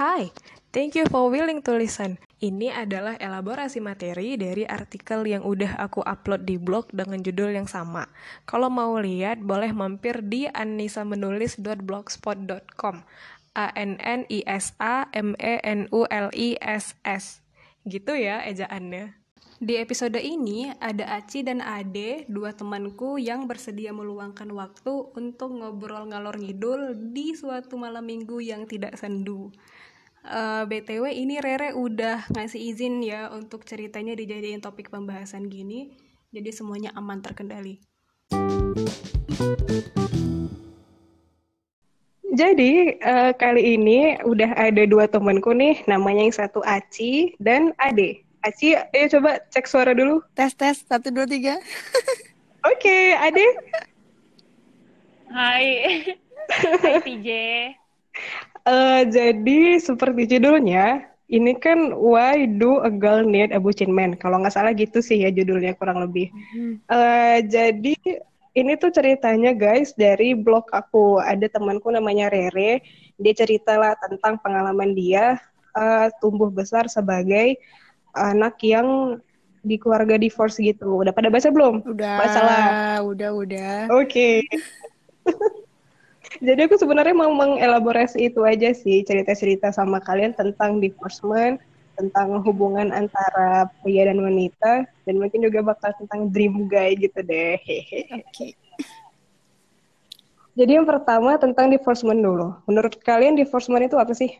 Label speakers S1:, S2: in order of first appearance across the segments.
S1: Hai, thank you for willing to listen. Ini adalah elaborasi materi dari artikel yang udah aku upload di blog dengan judul yang sama. Kalau mau lihat, boleh mampir di anisamenulis.blogspot.com. A N N I S A M E N U L I S S. Gitu ya ejaannya. Di episode ini ada Aci dan Ade, dua temanku yang bersedia meluangkan waktu untuk ngobrol ngalor ngidul di suatu malam minggu yang tidak sendu. Uh, eh, BTW ini Rere udah ngasih izin ya untuk ceritanya dijadiin topik pembahasan gini, jadi semuanya aman terkendali.
S2: Jadi uh, kali ini udah ada dua temanku nih, namanya yang satu Aci dan Ade. Aci, ayo coba cek suara dulu.
S3: Tes tes satu dua tiga.
S2: Oke, okay, Ade.
S4: Hai, Hai PJ.
S2: Uh, jadi seperti judulnya, ini kan Why Do a Girl Need a Bucin Man? Kalau nggak salah gitu sih ya judulnya kurang lebih. Uh, jadi ini tuh ceritanya guys dari blog aku. Ada temanku namanya Rere. Dia cerita lah tentang pengalaman dia uh, tumbuh besar sebagai anak yang di keluarga divorce gitu. Udah pada baca belum?
S3: Udah. Masalah. Udah, udah.
S2: Oke. Okay. Jadi aku sebenarnya mau mengelaborasi itu aja sih cerita-cerita sama kalian tentang divorcement, tentang hubungan antara pria dan wanita, dan mungkin juga bakal tentang dream guy gitu deh. Oke. Okay. Jadi yang pertama tentang divorcement dulu. Menurut kalian divorcement itu apa sih?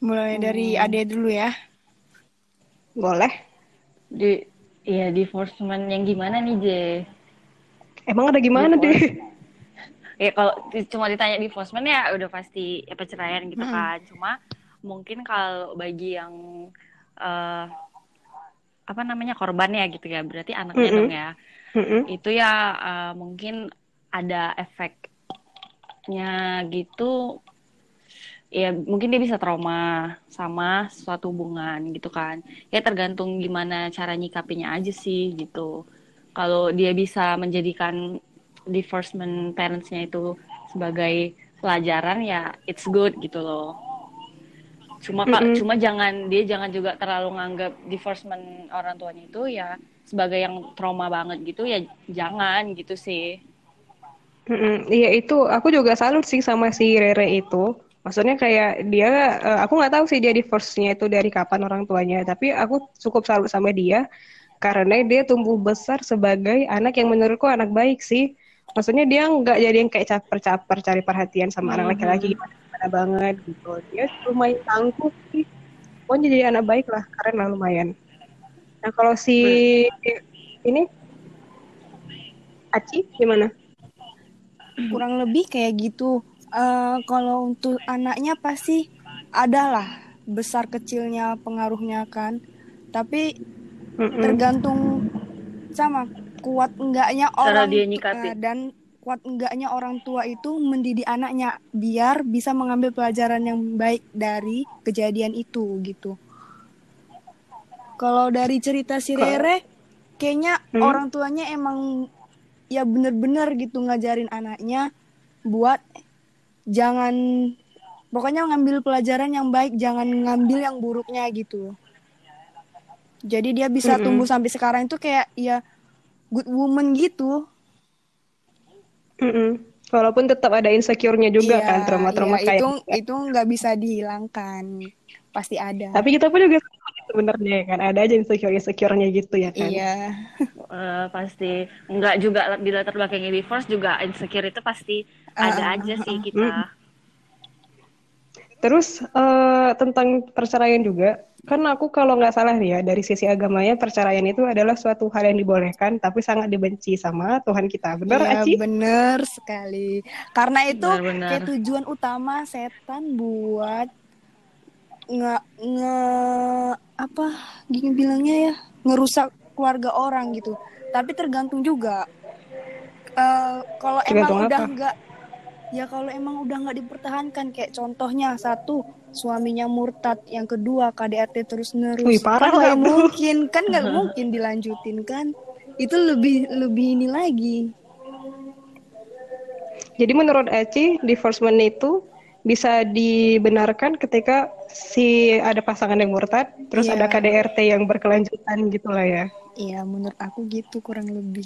S3: Mulai dari hmm. Ade dulu ya.
S2: Boleh.
S4: Di Iya, divorcement yang gimana nih, Je?
S2: Emang ada gimana, deh?
S4: Ya kalau cuma ditanya divorcement ya udah pasti ya perceraian gitu hmm. kan cuma mungkin kalau bagi yang uh, apa namanya korban ya gitu ya berarti anaknya mm -hmm. dong ya mm -hmm. itu ya uh, mungkin ada efeknya gitu ya mungkin dia bisa trauma sama suatu hubungan gitu kan ya tergantung gimana cara nyikapinya aja sih gitu kalau dia bisa menjadikan divorcement parentsnya itu sebagai pelajaran ya it's good gitu loh cuma mm -hmm. cuma jangan dia jangan juga terlalu nganggap divorcement orang tuanya itu ya sebagai yang trauma banget gitu ya jangan gitu sih
S2: Iya mm -hmm. itu aku juga salut sih sama si Rere itu. Maksudnya kayak dia, uh, aku nggak tahu sih dia divorce-nya itu dari kapan orang tuanya. Tapi aku cukup salut sama dia karena dia tumbuh besar sebagai anak yang menurutku anak baik sih maksudnya dia nggak jadi yang kayak caper-caper cari perhatian sama mm-hmm. anak laki-laki gimana banget gitu. Dia lumayan tangguh sih. Pokoknya jadi anak baik lah karena lumayan. Nah kalau si ini? Aci gimana?
S3: Kurang lebih kayak gitu. Uh, kalau untuk anaknya pasti adalah besar kecilnya pengaruhnya kan. Tapi mm -mm. tergantung sama kuat enggaknya orang dia uh, dan kuat enggaknya orang tua itu mendidik anaknya biar bisa mengambil pelajaran yang baik dari kejadian itu gitu. Kalau dari cerita si Rere, kayaknya hmm? orang tuanya emang ya bener-bener gitu ngajarin anaknya buat jangan pokoknya ngambil pelajaran yang baik, jangan ngambil yang buruknya gitu. Jadi dia bisa -hmm. tumbuh sampai sekarang itu kayak ya good woman gitu.
S2: Mm -mm. Walaupun tetap ada insecure-nya juga iya, kan trauma-trauma
S3: iya, kayak itu gitu. itu nggak bisa dihilangkan pasti ada.
S2: Tapi kita pun juga sebenarnya ya kan ada aja insecure insecure-nya gitu ya kan.
S3: Iya.
S4: uh, pasti nggak juga di latar belakang divorce juga insecure itu pasti uh, ada aja uh, sih kita.
S2: Terus uh, tentang perceraian juga kan aku kalau nggak salah ya dari sisi agamanya perceraian itu adalah suatu hal yang dibolehkan tapi sangat dibenci sama Tuhan kita benar ya,
S3: Aci? benar sekali karena itu benar, benar. kayak tujuan utama setan buat nge nge apa gini bilangnya ya ngerusak keluarga orang gitu tapi tergantung juga uh, kalau emang udah nggak ya kalau emang udah nggak dipertahankan kayak contohnya satu suaminya murtad yang kedua KDRT terus nerus Wih,
S2: parah
S3: kan nggak mungkin kan nggak mungkin dilanjutin kan itu lebih lebih ini lagi
S2: jadi menurut Eci divorcement itu bisa dibenarkan ketika si ada pasangan yang murtad, terus
S3: Iya.
S2: ada KDRT yang berkelanjutan gitu lah ya.
S3: Iya, menurut aku gitu kurang lebih.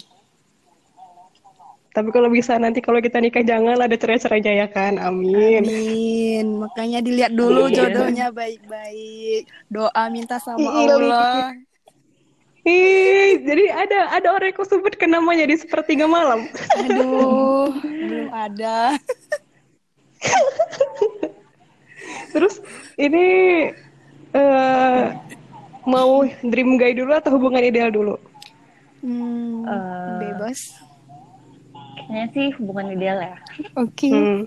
S2: Tapi kalau bisa nanti kalau kita nikah jangan ada cerai-cerainya ya kan, amin.
S3: Amin. Makanya dilihat dulu
S4: Amin.
S3: jodohnya baik-baik. Doa minta sama
S2: Ih,
S3: Allah.
S2: Ih, jadi ada ada orang yang sebut ke namanya di sepertiga malam.
S3: Aduh, belum ada.
S2: Terus ini eh mau dream guy dulu atau hubungan ideal dulu?
S3: Hmm,
S4: Eh.
S3: bebas.
S4: Kayaknya sih hubungan ideal ya.
S3: Oke.
S2: Hmm.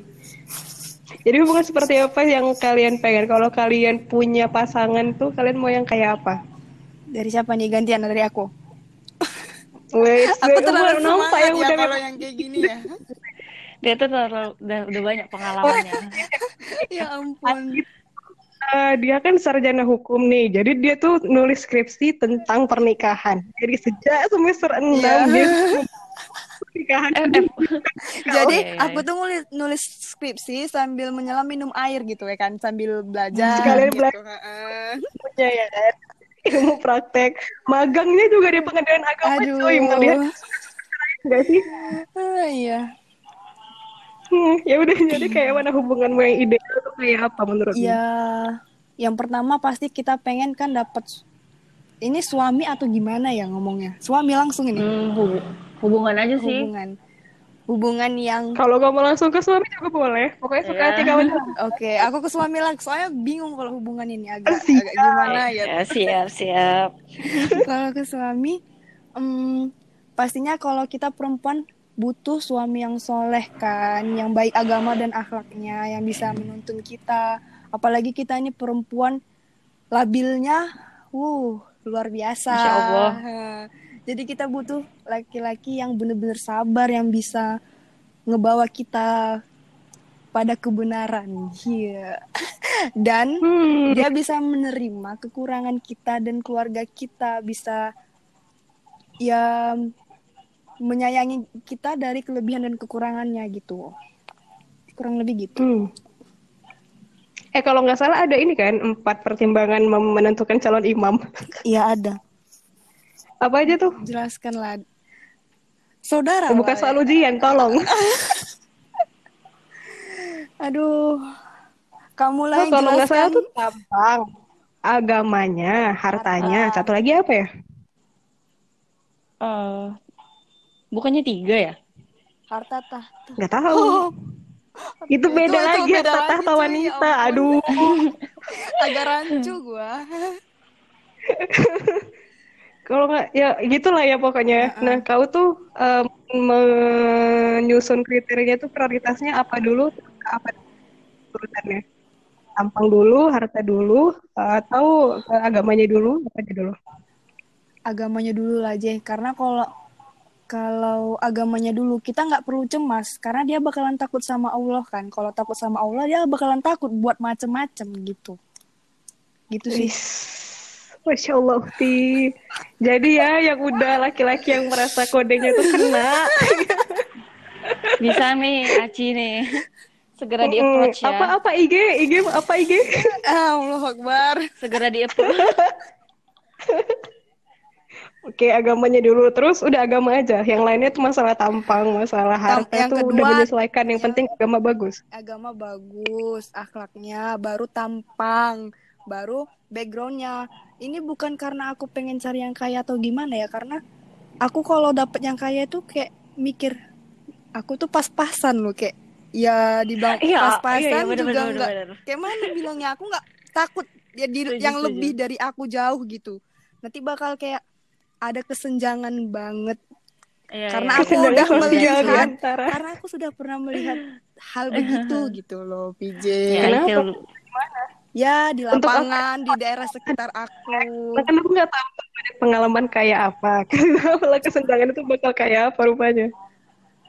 S2: Jadi hubungan seperti apa yang kalian pengen? Kalau kalian punya pasangan tuh kalian mau yang kayak apa?
S3: Dari siapa nih gantian dari aku?
S2: Wes,
S3: Aku terlalu
S2: nampak yang
S3: ya
S2: udah
S3: kalau yang kayak gini ya.
S4: Dia tuh terlalu, udah, udah banyak pengalamannya.
S3: ya ampun.
S2: Eh, dia kan sarjana hukum nih, jadi dia tuh nulis skripsi tentang pernikahan. Jadi sejak semester 6
S3: Iya.
S2: dia pernikahan.
S4: eh, eh,
S3: Jadi
S4: Iya, iya,
S3: aku tuh nulis, nulis skripsi sambil menyelam minum air gitu ya kan, sambil belajar.
S2: Sekalian
S3: gitu.
S2: belajar. Punya ya kan. Ilmu praktek. Magangnya juga di pengadilan agama
S3: Aduh.
S2: cuy. Mau lihat enggak sih?
S3: Ah, iya.
S2: Hmm, ya udah jadi kayak mana hubunganmu yang ideal tuh kayak apa menurutmu?
S3: Ya, yang pertama pasti kita pengen kan dapat ini suami atau gimana ya ngomongnya? Suami langsung ini
S4: hmm, hubungan aja sih.
S3: hubungan. Hubungan yang
S2: Kalau kamu langsung ke suami juga boleh. Pokoknya suka
S4: Iya.
S2: hati kamu.
S3: Oke, aku ke suami lagi. Soalnya bingung kalau hubungan ini agak
S2: Siap.
S3: agak gimana ya.
S4: Ya, siap, siap.
S3: kalau ke suami, em, pastinya kalau kita perempuan butuh suami yang soleh kan, yang baik agama dan akhlaknya, yang bisa menuntun kita. Apalagi kita ini perempuan labilnya, wuh luar biasa.
S4: Masya Allah.
S3: Jadi kita butuh laki-laki yang benar-benar sabar, yang bisa ngebawa kita pada kebenaran. Iya. Dan
S2: Hmm.
S3: dia bisa menerima kekurangan kita dan keluarga kita bisa ya menyayangi kita dari kelebihan dan kekurangannya gitu kurang lebih gitu
S2: Hmm. Eh kalau nggak salah ada ini kan empat pertimbangan menentukan calon imam.
S3: iya ada
S2: Apa aja tuh?
S3: jelaskanlah saudara
S2: Bukan soal ujian, tolong.
S3: ya. aduh kamu lah
S2: Oh,
S3: yang
S2: kalau nggak salah tuh tampang, agamanya, hartanya,
S3: Harta.
S2: satu lagi apa ya?
S4: Eh, bukannya tiga ya?
S3: harta tahta
S2: Nggak tahu. itu beda
S3: Oh. itu
S2: lagi
S3: beda
S2: harta
S3: lagi,
S2: tahta wanita.
S3: ya.
S2: Aduh.
S3: agak rancu gua
S2: Kalau nggak ya gitulah ya pokoknya. Nah, kau tuh em, menyusun kriterianya tuh prioritasnya apa dulu? Apa urutannya? Tampang dulu, harta dulu, atau agamanya dulu? Apa aja dulu?
S3: agamanya dulu lah Jeh karena kalau kalau agamanya dulu kita nggak perlu cemas karena dia bakalan takut sama Allah kan kalau takut sama Allah dia bakalan takut buat macem-macem gitu gitu sih
S2: Wis. Masya Allah, Ti. Jadi ya yang udah laki-laki yang merasa kodenya tuh kena.
S4: Bisa nih, Aci nih. Segera di approach ya.
S2: Apa apa IG? IG apa IG?
S3: Allah Akbar
S4: Segera di approach.
S2: Oke, agamanya dulu. Terus udah agama aja. Yang lainnya tuh masalah tampang, masalah harta
S3: yang
S2: tuh udah
S3: kedua,
S2: menyesuaikan. Yang penting agama bagus.
S3: agama bagus akhlaknya baru tampang baru backgroundnya ini bukan karena aku pengen cari yang kaya atau gimana ya karena aku kalau dapet yang kaya itu kayak mikir aku tuh pas-pasan loh kayak ya di bang
S4: Iya,
S3: pas-pasan
S4: iya, iya, bener,
S3: juga
S4: bener,
S3: enggak
S4: bener.
S3: kayak mana bilangnya aku nggak takut ya di
S4: Setuju,
S3: yang
S4: setuju.
S3: lebih dari aku jauh gitu nanti bakal kayak ada kesenjangan banget
S4: Iya,
S3: karena
S4: iya,
S3: aku
S4: iya.
S3: udah melihat karena aku sudah pernah melihat hal begitu gitu loh PJ
S4: Ya,
S2: Kenapa?
S3: Ya di
S2: Untuk
S3: lapangan di daerah sekitar aku
S2: kan aku nggak tahu pengalaman kayak apa. Kalau kesenjangan itu bakal kayak apa rupanya.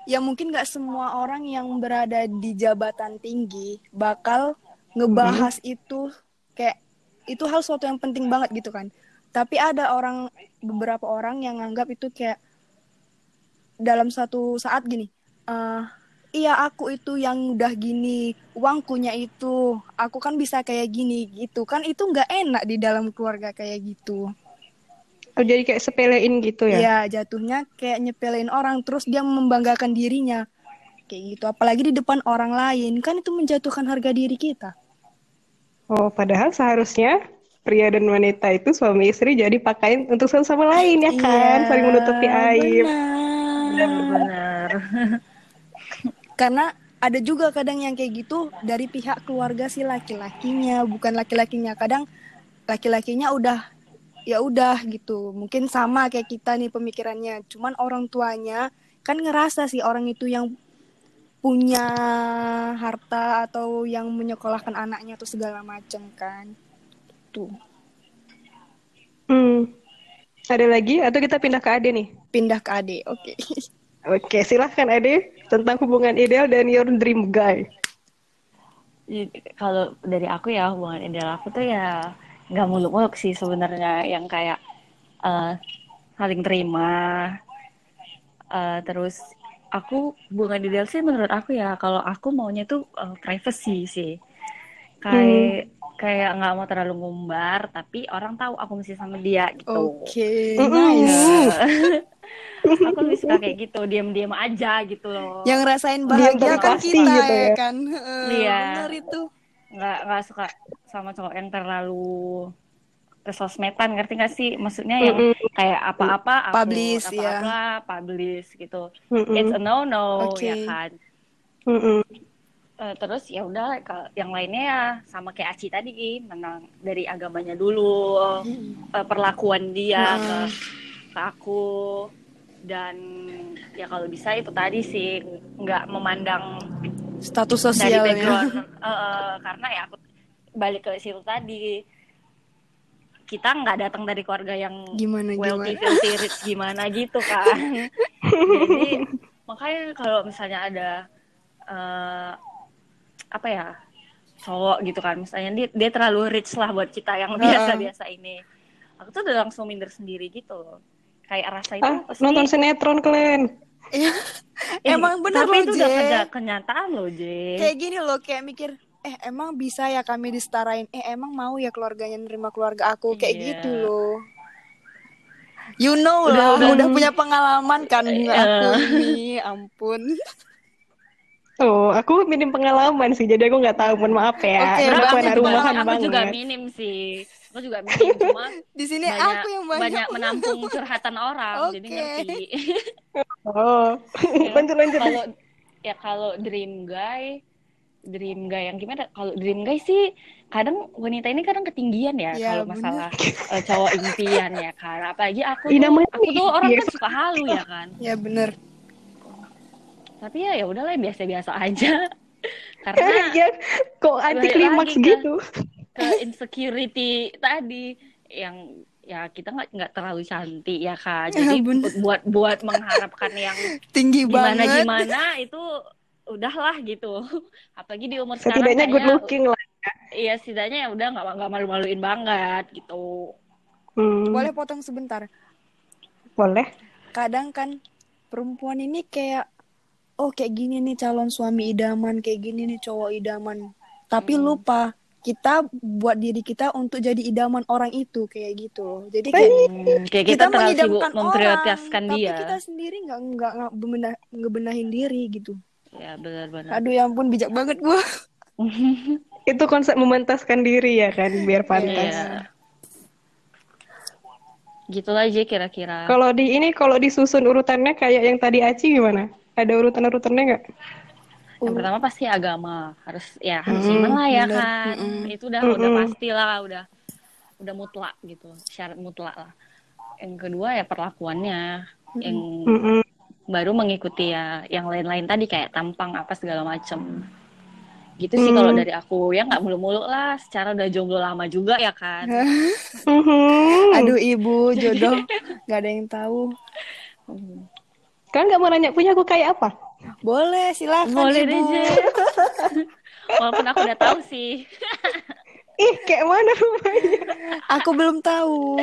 S3: ya mungkin nggak semua orang yang berada di jabatan tinggi bakal ngebahas itu kayak itu hal suatu yang penting banget gitu kan tapi ada orang beberapa orang yang nganggap itu kayak dalam satu saat gini eh iya aku itu yang udah gini uangkunya itu. Aku kan bisa kayak gini gitu. Kan itu nggak enak di dalam keluarga kayak gitu.
S2: Oh, jadi kayak sepelein gitu ya?
S3: Iya jatuhnya kayak nyepelein orang terus dia membanggakan dirinya. Kayak gitu apalagi di depan orang lain. Kan itu menjatuhkan harga diri kita.
S2: Oh padahal seharusnya pria dan wanita itu suami istri jadi pakaian untuk satu sama lain ya kan?
S3: Iya,
S2: saling menutupi aib.
S3: benar.
S4: benar
S3: karena ada juga kadang yang kayak gitu dari pihak keluarga si laki-lakinya bukan laki-lakinya. Kadang laki-lakinya udah ya udah gitu. Mungkin sama kayak kita nih pemikirannya. Cuman orang tuanya kan ngerasa sih orang itu yang punya harta atau yang menyekolahkan anaknya atau segala macam kan. Tuh.
S2: Hmm. ada lagi? Atau kita pindah ke Ade nih?
S3: Pindah ke ade oke.
S2: Oke silahkan Ade tentang hubungan ideal dan your dream guy.
S4: Kalau dari aku ya hubungan ideal aku tuh ya nggak muluk-muluk sih sebenarnya. Yang kayak eh, saling terima. Eh, terus aku hubungan ideal sih menurut aku ya. Kalau aku maunya tuh eh, privacy sih. Kayak kayak nggak mau terlalu ngumbar tapi orang tahu aku masih sama dia gitu
S3: oke
S2: Mm-mm.
S4: aku lebih suka kayak gitu diam-diam aja gitu loh
S3: yang rasain bahagia kan kita
S2: gitu
S3: ya
S2: ya.
S3: kan Heeh,
S4: Iya.
S3: benar itu
S4: nggak nggak suka sama cowok yang terlalu kesosmedan ngerti gak sih maksudnya yang kayak apa-apa
S3: Publish, ya.
S4: apa-apa publish gitu
S2: Mm-mm.
S4: it's a no no
S3: Oke.
S4: ya kan
S2: Mm-mm.
S4: Eh, terus ya udah yang lainnya ya sama kayak Aci tadi menang dari agamanya dulu eh, perlakuan dia ke ke aku. Dan ya kalau bisa itu tadi sih nggak memandang
S3: status
S4: dari
S3: sosialnya.
S4: background. Eh, eh, karena ya aku balik ke situ tadi kita nggak datang dari keluarga yang
S3: gimana
S4: wealthy
S3: gimana
S4: filthy rich gimana gitu kan. Jadi makanya kalau misalnya ada eh, apa ya cowok gitu kan. Misalnya dia dia terlalu rich lah buat kita yang biasa-biasa ini. Aku tuh udah langsung minder sendiri gitu loh. Kayak rasa itu
S2: ah
S4: pasti
S2: nonton sinetron kalian
S4: Eh,
S3: emang bener
S4: tapi
S3: loh,
S4: itu udah kerja kenyataan loh J
S3: kayak gini loh kayak mikir eh emang bisa ya kami disetarain? Eh emang mau ya keluarganya nerima keluarga aku? Kayak
S4: Iya.
S3: gitu loh. You know
S4: Udah-
S3: lah
S4: udah-
S3: udah, punya pengalaman kan
S4: Iya.
S3: aku ini. Ampun
S2: Oh, aku minim pengalaman sih, jadi aku nggak tahu. Mohon maaf ya.
S3: Berarti
S2: aku anak rumahan
S4: aku
S2: banget.
S4: juga minim sih aku juga minim cuma
S3: di sini
S4: banyak,
S3: aku yang banyak,
S4: banyak menampung curhatan orang jadi
S3: Oke.
S4: ngerti
S2: Oh, lanjut lanjut.
S4: kalau ya kalau dream guy dream guy yang gimana kalau dream guy sih kadang wanita ini kadang ketinggian ya
S3: Ya,
S4: kalau masalah eh, cowok impian ya kan apalagi aku tuh aku tuh orang kan suka halu ya kan
S3: ya bener
S4: tapi ya ya udahlah biasa-biasa aja karena
S2: ya, kok anti klimaks
S4: ke-
S2: gitu.
S4: ke insecurity tadi yang ya kita nggak nggak terlalu cantik ya kan
S3: Ya,
S4: jadi
S3: bener.
S4: buat buat mengharapkan yang
S3: tinggi
S4: gimana
S3: banget
S4: gimana itu udahlah gitu apalagi di umur
S2: Setidaknya
S4: sekarang
S2: good
S4: kayaknya
S2: looking lah.
S4: iya setidaknya ya udah nggak nggak malu-maluin banget gitu
S2: Hmm,
S3: boleh potong sebentar
S2: boleh.
S3: kadang kan perempuan ini kayak oh kayak gini nih calon suami idaman kayak gini nih cowok idaman tapi
S4: Hmm.
S3: lupa kita buat diri kita untuk jadi idaman orang itu kayak gitu loh jadi kayak
S4: Hmm, kayak kita, terlalu sibuk
S3: mengidamkan
S4: memprioritaskan
S3: orang,
S4: dia
S3: tapi kita sendiri nggak nggak nggak bebenah- ngebenahin diri gitu
S4: ya benar-benar
S3: aduh ya ampun bijak banget gua
S2: Itu konsep mementaskan diri ya kan, biar pantas.
S4: Iya. gitu aja kira-kira
S2: Kalau di ini, kalau disusun urutannya kayak yang tadi Aci gimana? Ada urutan-urutannya nggak?
S4: Yang pertama pasti agama harus ya harus
S2: Hmm,
S4: iman lah ya
S3: bener.
S4: kan.
S3: Mm-mm.
S4: Itu udah udah
S2: Mm-mm.
S4: pasti lah udah udah mutlak gitu syarat mutlak lah. Yang kedua ya perlakuannya yang
S2: Mm-mm.
S4: baru mengikuti ya yang lain-lain tadi kayak tampang apa segala macem. Gitu sih
S2: Hmm.
S4: kalau dari aku ya nggak mulu-mulu lah. Secara udah jomblo lama juga ya kan.
S3: Aduh ibu jodoh nggak ada yang tahu
S2: Kan nggak mau nanya punya aku kayak apa?
S3: boleh silakan
S4: Boleh deh
S3: ibu.
S4: Walaupun aku udah tahu sih.
S2: Ih, kayak mana rumahnya?
S3: aku belum tahu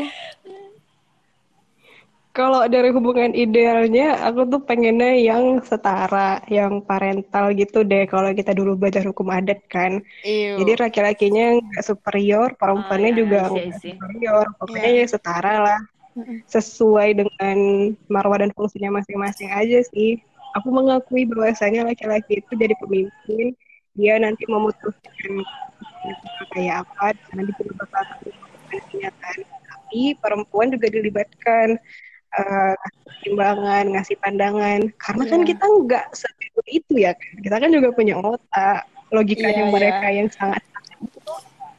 S2: Kalau dari hubungan idealnya, aku tuh pengennya yang setara, yang parental gitu deh. Kalau kita dulu belajar hukum adat kan. Ew. Jadi laki-lakinya nggak superior, perempuannya oh, ya, juga nggak superior. Pokoknya yeah. ya setara lah. Sesuai dengan marwah dan fungsinya masing-masing aja sih. Aku mengakui bahwasanya laki-laki itu jadi pemimpin, dia nanti memutuskan kayak apa, nanti kenyataan. Tapi perempuan juga dilibatkan uh, pertimbangan, ngasih pandangan. Karena yeah. kan iya. kita nggak seperti itu ya. Kita kan juga punya otak, logikanya yeah, mereka yeah. yang sangat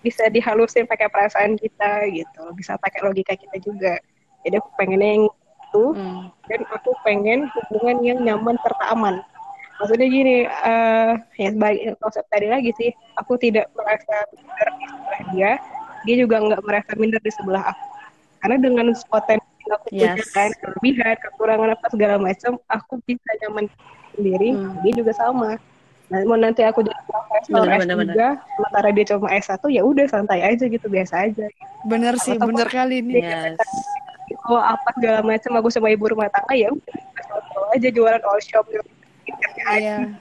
S2: bisa dihalusin pakai perasaan kita gitu, bisa pakai logika kita juga. Jadi aku pengennya yang itu, hmm. dan aku pengen hubungan yang nyaman serta aman. Maksudnya gini, uh, ya sebagai konsep tadi lagi sih, aku tidak merasa minder di sebelah dia, dia juga nggak merasa minder di sebelah aku. Karena dengan potensi aku yes. punya kan kelebihan kekurangan apa segala macam aku bisa nyaman sendiri hmm. dia juga sama nah mau nanti aku jadi profesor S3 bener. sementara dia cuma S1 ya udah santai aja gitu biasa aja
S3: bener sih Atau bener kali ini
S2: yes. Oh apa segala macam aku sama ibu rumah tangga ya udah aja jualan all shop gitu
S4: iya.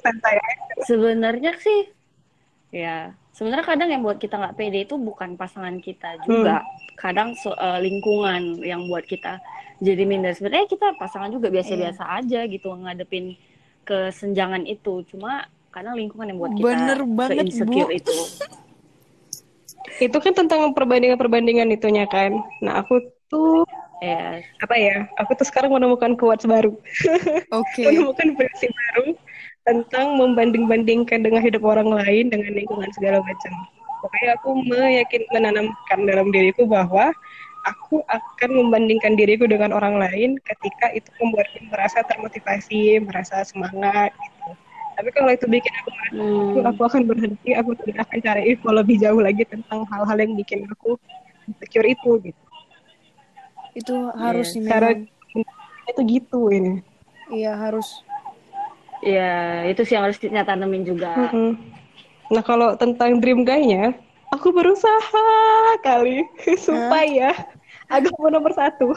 S4: santai aja sebenarnya sih ya sebenarnya kadang yang buat kita nggak pede itu bukan pasangan kita juga hmm. kadang so, uh, lingkungan yang buat kita jadi minder sebenarnya kita pasangan juga biasa-biasa yeah. aja gitu ngadepin kesenjangan itu cuma kadang lingkungan yang buat kita Bener banget, insecure Bu. itu
S2: itu kan tentang perbandingan-perbandingan itunya kan nah aku tuh yes. apa ya aku tuh sekarang menemukan quotes baru okay. menemukan prinsip baru tentang membanding-bandingkan dengan hidup orang lain dengan lingkungan segala macam. Pokoknya aku meyakin menanamkan dalam diriku bahwa aku akan membandingkan diriku dengan orang lain ketika itu membuatku merasa termotivasi, merasa semangat gitu. Tapi kalau itu bikin aku merasa hmm. aku akan berhenti, aku tidak akan cari info lebih jauh lagi tentang hal-hal yang bikin aku insecure itu gitu.
S3: Itu harus
S2: yeah. Cara itu gitu ini.
S3: Iya harus
S4: Iya, itu sih yang harus kita tanemin juga. Mm -hmm.
S2: Nah, kalau tentang dream guy-nya, aku berusaha kali supaya huh? agama nomor satu.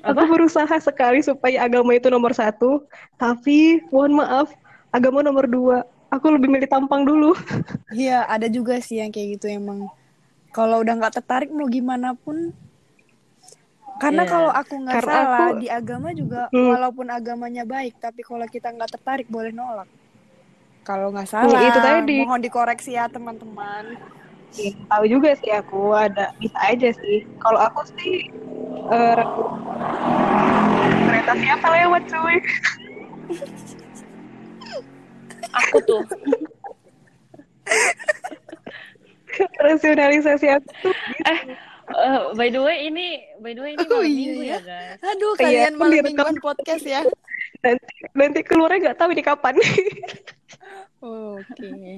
S2: Apa? Aku berusaha sekali supaya agama itu nomor satu, tapi mohon maaf, agama nomor dua. Aku lebih milih tampang dulu.
S3: Iya, ada juga sih yang kayak gitu emang. Kalau udah nggak tertarik mau gimana pun karena yeah. kalau aku nggak salah aku, di agama juga hmm. walaupun agamanya baik, tapi kalau kita nggak tertarik boleh nolak. Kalau nggak salah, itu tadi. mohon dikoreksi ya teman-teman.
S2: Ya, tahu juga sih aku ada bisa aja sih. Kalau aku sih uh, kereta siapa lewat cuy?
S4: aku tuh.
S2: Rasionalisasi aku tuh.
S4: Eh, Uh, by the way ini by the way ini oh, malam iya, minggu ya, ya guys.
S3: Aduh iya, kalian iya, malam mingguan podcast ya.
S2: Nanti nanti keluarnya nggak tahu di kapan.
S3: oh, Oke. Okay.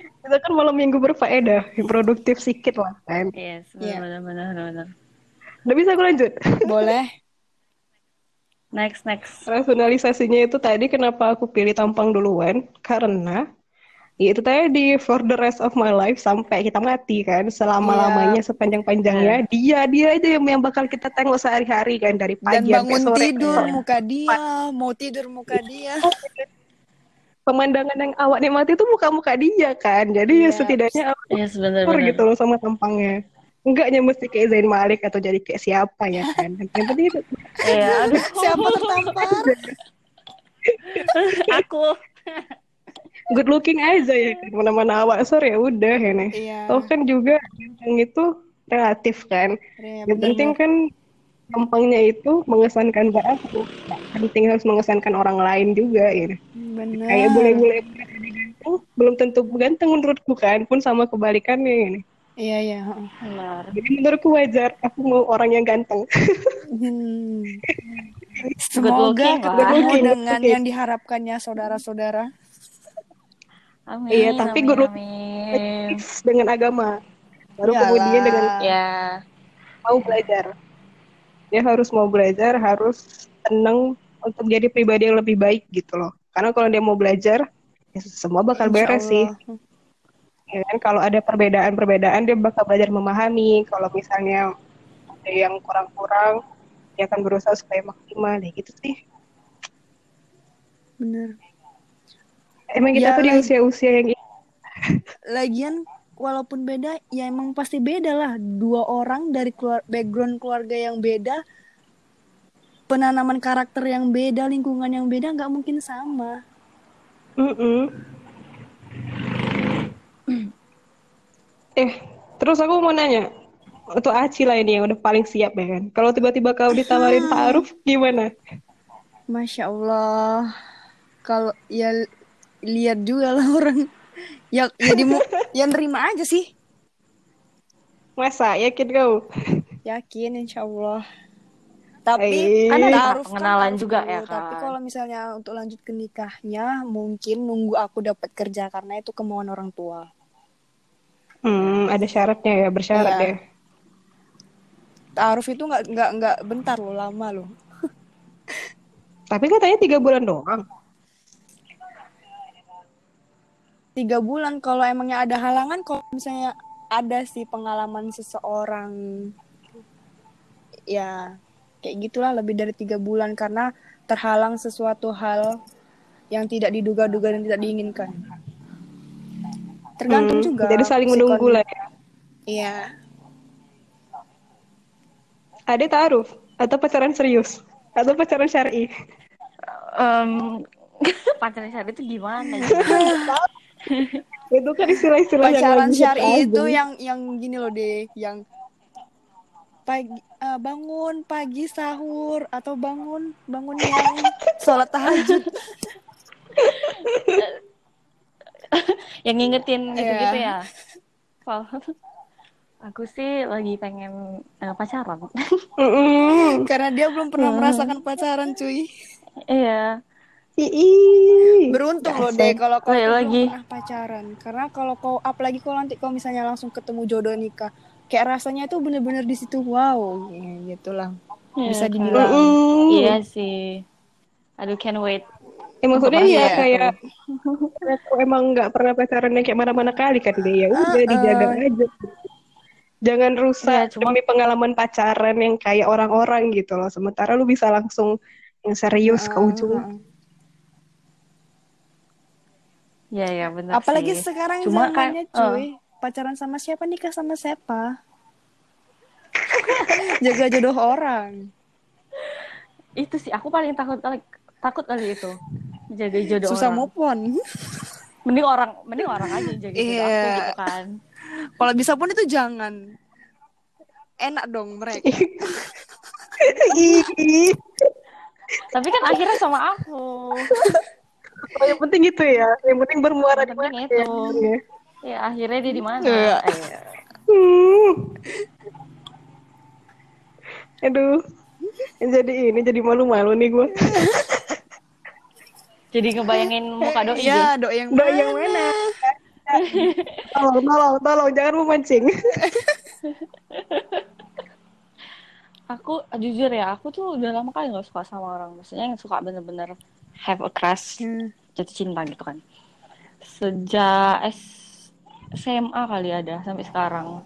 S2: Kita kan malam minggu berfaedah, produktif sedikit lah kan.
S4: Yes, iya. benar, yeah. benar, benar, benar.
S2: Udah bisa aku lanjut?
S3: Boleh.
S4: Next, next.
S2: Rasionalisasinya itu tadi kenapa aku pilih tampang duluan? Karena ya itu tadi for the rest of my life sampai kita mati kan selama lamanya yeah. sepanjang panjangnya yeah. dia dia aja yang, yang bakal kita tengok sehari-hari kan dari pagi
S3: dan bangun sore tidur kan. muka dia mau tidur muka dia
S2: pemandangan yang awak nikmati itu muka-muka dia kan jadi yeah. ya setidaknya aku
S4: yes, bener, bener.
S2: gitu loh sama tampangnya enggaknya mesti kayak Zain Malik atau jadi kayak siapa ya kan? Yang penting itu
S3: ya, aduh. siapa tertampar?
S4: Aku.
S2: Good looking aja ya kan? Mana-mana awak sore ya udah ya nih iya. oh kan juga yang itu relatif kan? Ya, yang penting kan gampangnya itu mengesankan mbak aku. Penting harus mengesankan orang lain juga ya. Bener. kayak boleh-boleh ganteng belum tentu ganteng menurutku kan? Pun sama kebalikannya ini
S3: Iya iya.
S2: Benar. Jadi menurutku wajar aku mau orang yang ganteng. hmm.
S3: Semoga ketemu dengan yang diharapkannya saudara-saudara.
S2: Amin. Iya, tapi guru dengan agama. Baru Yalah. kemudian dengan
S4: ya.
S2: mau belajar. Dia harus mau belajar, harus tenang untuk jadi pribadi yang lebih baik gitu loh. Karena kalau dia mau belajar, ya semua bakal beres sih. Ya kan? Kalau ada perbedaan-perbedaan dia bakal belajar memahami. Kalau misalnya ada yang kurang-kurang dia akan berusaha supaya maksimal. Ya gitu sih.
S3: Bener.
S2: Emang kita
S3: Ya,
S2: tuh di usia-usia yang
S3: lagian walaupun beda ya emang pasti beda lah. Dua orang dari keluar background keluarga yang beda penanaman karakter yang beda lingkungan yang beda nggak mungkin sama.
S2: Mm-mm. Eh terus aku mau nanya untuk Aci lah ini yang udah paling siap ya kan? Kalau tiba-tiba kau ditawarin taruh gimana?
S3: Masya allah. Kalau ya li- lihat juga lah orang. Ya jadi ya nerima aja sih.
S2: Masa? Yakin kau?
S3: Yakin insya allah. Tapi
S2: Eh,
S4: Kan ada
S3: taruh
S4: pengenalan
S3: harus
S4: juga
S3: dulu.
S4: ya
S3: tapi
S4: kan?
S3: kalau misalnya untuk lanjut ke nikahnya mungkin nunggu aku dapat kerja karena itu kemauan orang tua
S2: hmm ada syaratnya ya bersyarat
S3: Iya.
S2: ya.
S3: Taaruf itu nggak nggak nggak bentar loh lama loh.
S2: Tapi katanya tiga bulan doang.
S3: Tiga bulan kalau emangnya ada halangan kalau misalnya ada sih pengalaman seseorang ya kayak gitulah lebih dari tiga bulan karena terhalang sesuatu hal yang tidak diduga-duga dan tidak diinginkan tergantung
S2: Hmm,
S3: juga
S2: jadi saling menunggu lah ya.
S3: Iya.
S2: Ada taruh atau pacaran serius? Atau pacaran syari?
S4: Em, pacaran syari itu gimana ya?
S2: itu kan istilah-istilah yang
S3: pacaran
S2: hits
S3: syari
S2: aja.
S3: itu yang yang gini loh deh yang pagi eh, bangun pagi sahur atau bangun bangun yang sholat tahajud
S4: yang ngingetin gitu-gitu
S3: Iya.
S4: ya. Kalau aku sih lagi pengen eh, pacaran.
S2: Mm-mm.
S3: karena dia belum pernah merasakan pacaran cuy
S4: Iya.
S2: Ii.
S3: beruntung loh deh kalau kau
S4: Lagi-
S3: pernah pacaran karena kalau kau apalagi kalau nanti kau misalnya langsung ketemu jodoh nikah kayak rasanya tuh bener-bener di situ wow ya, gitulah bisa
S4: kan?
S3: dibilang.
S4: Iya sih. Aduh, can't wait.
S2: Ya, maksudnya
S3: Iya.
S2: ya kayak aku emang nggak pernah pacaran yang kayak mana-mana kali kan dia. Ya udah dijaga aja. Jangan rusak
S4: Iya, cuma-
S2: demi pengalaman pacaran yang kayak orang-orang gitu loh. Sementara lu bisa langsung yang serius ke ujung.
S3: Heeh.
S4: Iya, iya benar
S3: apalagi
S4: sih.
S3: sekarang
S4: Cuma kan,
S3: zamannya
S4: eh,
S3: cuy. pacaran sama siapa nikah sama siapa? Jaga jodoh orang.
S4: Itu sih aku paling takut kali takut kali itu jaga jodoh
S3: susah
S4: orang.
S3: move on
S4: Mending orang, mending orang aja yang jaga jodoh aku
S3: Iya.
S4: gitu kan.
S3: kalau bisa pun itu jangan enak dong mereka
S4: Tapi kan akhirnya sama aku.
S2: oh, yang penting gitu ya yang penting bermuara di
S4: Yang
S2: mana
S4: itu.
S2: ya.
S4: Ya akhirnya dia di mana?
S3: Iya.
S4: Iya.
S2: Hmm. Aduh, jadi ini jadi malu-malu nih gue.
S4: Jadi ngebayangin muka doi gitu.
S3: Iya, dok yang
S2: Mbak yang mana? tolong, tolong, tolong, jangan memancing.
S4: Aku jujur ya, aku tuh udah lama kali gak suka sama orang. Maksudnya yang suka bener-bener have a crush,
S3: Hmm.
S4: jatuh cinta gitu kan. Sejak S SMA kali ada sampai sekarang.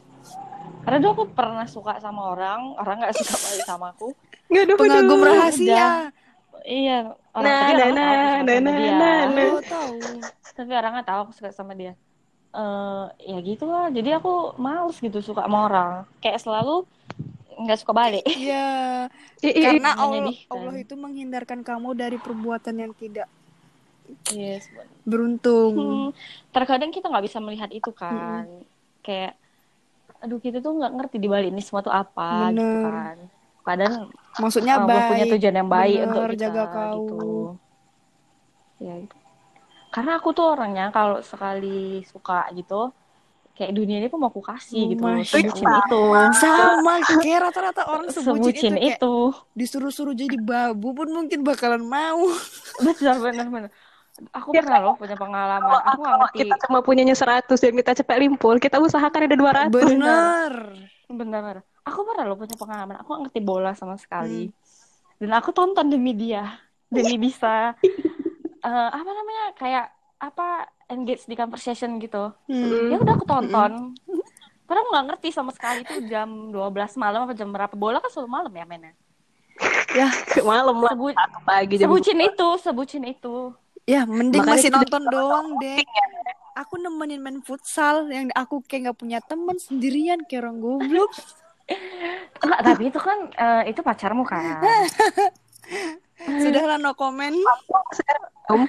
S4: Karena dulu aku pernah suka sama orang, orang gak suka balik sama aku.
S2: Nggak ada
S3: Pengagum rahasia.
S4: Iya, orang
S2: Nah,
S4: tapi
S2: nah,
S4: orang tahu
S2: nah,
S4: aku suka
S2: nah,
S4: sama
S2: nah,
S4: dia.
S2: nah, nah.
S3: Oh, tahu.
S4: Tapi orang nggak tahu aku suka sama dia. Eh, ya gitu lah. Jadi aku males gitu suka sama orang. Kayak selalu nggak suka balik.
S3: Iya,
S2: ih, ih.
S3: karena Allah,
S4: menyedihkan.
S3: Allah itu menghindarkan kamu dari perbuatan yang tidak
S4: Yes.
S3: beruntung.
S4: Hmm, terkadang kita nggak bisa melihat itu kan. Kayak, aduh kita tuh nggak ngerti di balik ini semua tuh apa gitu
S3: Bener.
S4: kan. Kadang
S3: Maksudnya
S4: Allah
S3: baik.
S4: punya tujuan yang baik
S3: bener,
S4: untuk kita
S3: jaga kau.
S4: gitu. Ya itu. Karena aku tuh orangnya kalau sekali suka gitu, kayak dunia ini tuh mau aku kasih gitu,
S3: Masya
S4: sebucin
S3: Allah.
S4: itu.
S3: Sama, kayak rata-rata orang sebutin,
S4: Sebucin
S3: itu,
S4: itu.
S3: disuruh-suruh jadi babu pun mungkin bakalan mau.
S4: Benar, benar, benar. Aku
S2: Ya,
S4: pernah loh punya pengalaman.
S2: Kalau,
S4: Aku
S2: kalau
S4: ngerti.
S2: kita cuma punyanya 100 dan kita cepet limpul, kita usahakan ada 200.
S3: Bener.
S4: Benar, benar. Aku pernah loh punya pengalaman. Aku nggak ngerti bola sama sekali.
S3: Hmm.
S4: Dan aku tonton demi dia. Demi bisa eh, apa namanya? Kayak apa engage di conversation gitu.
S3: Hmm.
S4: Ya udah aku tonton. Padahal nggak ngerti sama sekali tuh jam 12 malam apa jam berapa bola kan selalu malam ya mainnya.
S3: Ya,
S2: malam lah
S4: Sebu-
S2: pagi jam
S4: sebucin itu, sebucin itu.
S3: ya mending
S2: Makanya
S3: masih nonton doang deh. Aku nemenin main futsal yang aku kayak nggak punya teman sendirian kayak orang goblok.
S4: Enggak, tapi itu kan eh, itu pacarmu kan.
S3: Sudahlah no comment.
S2: Om.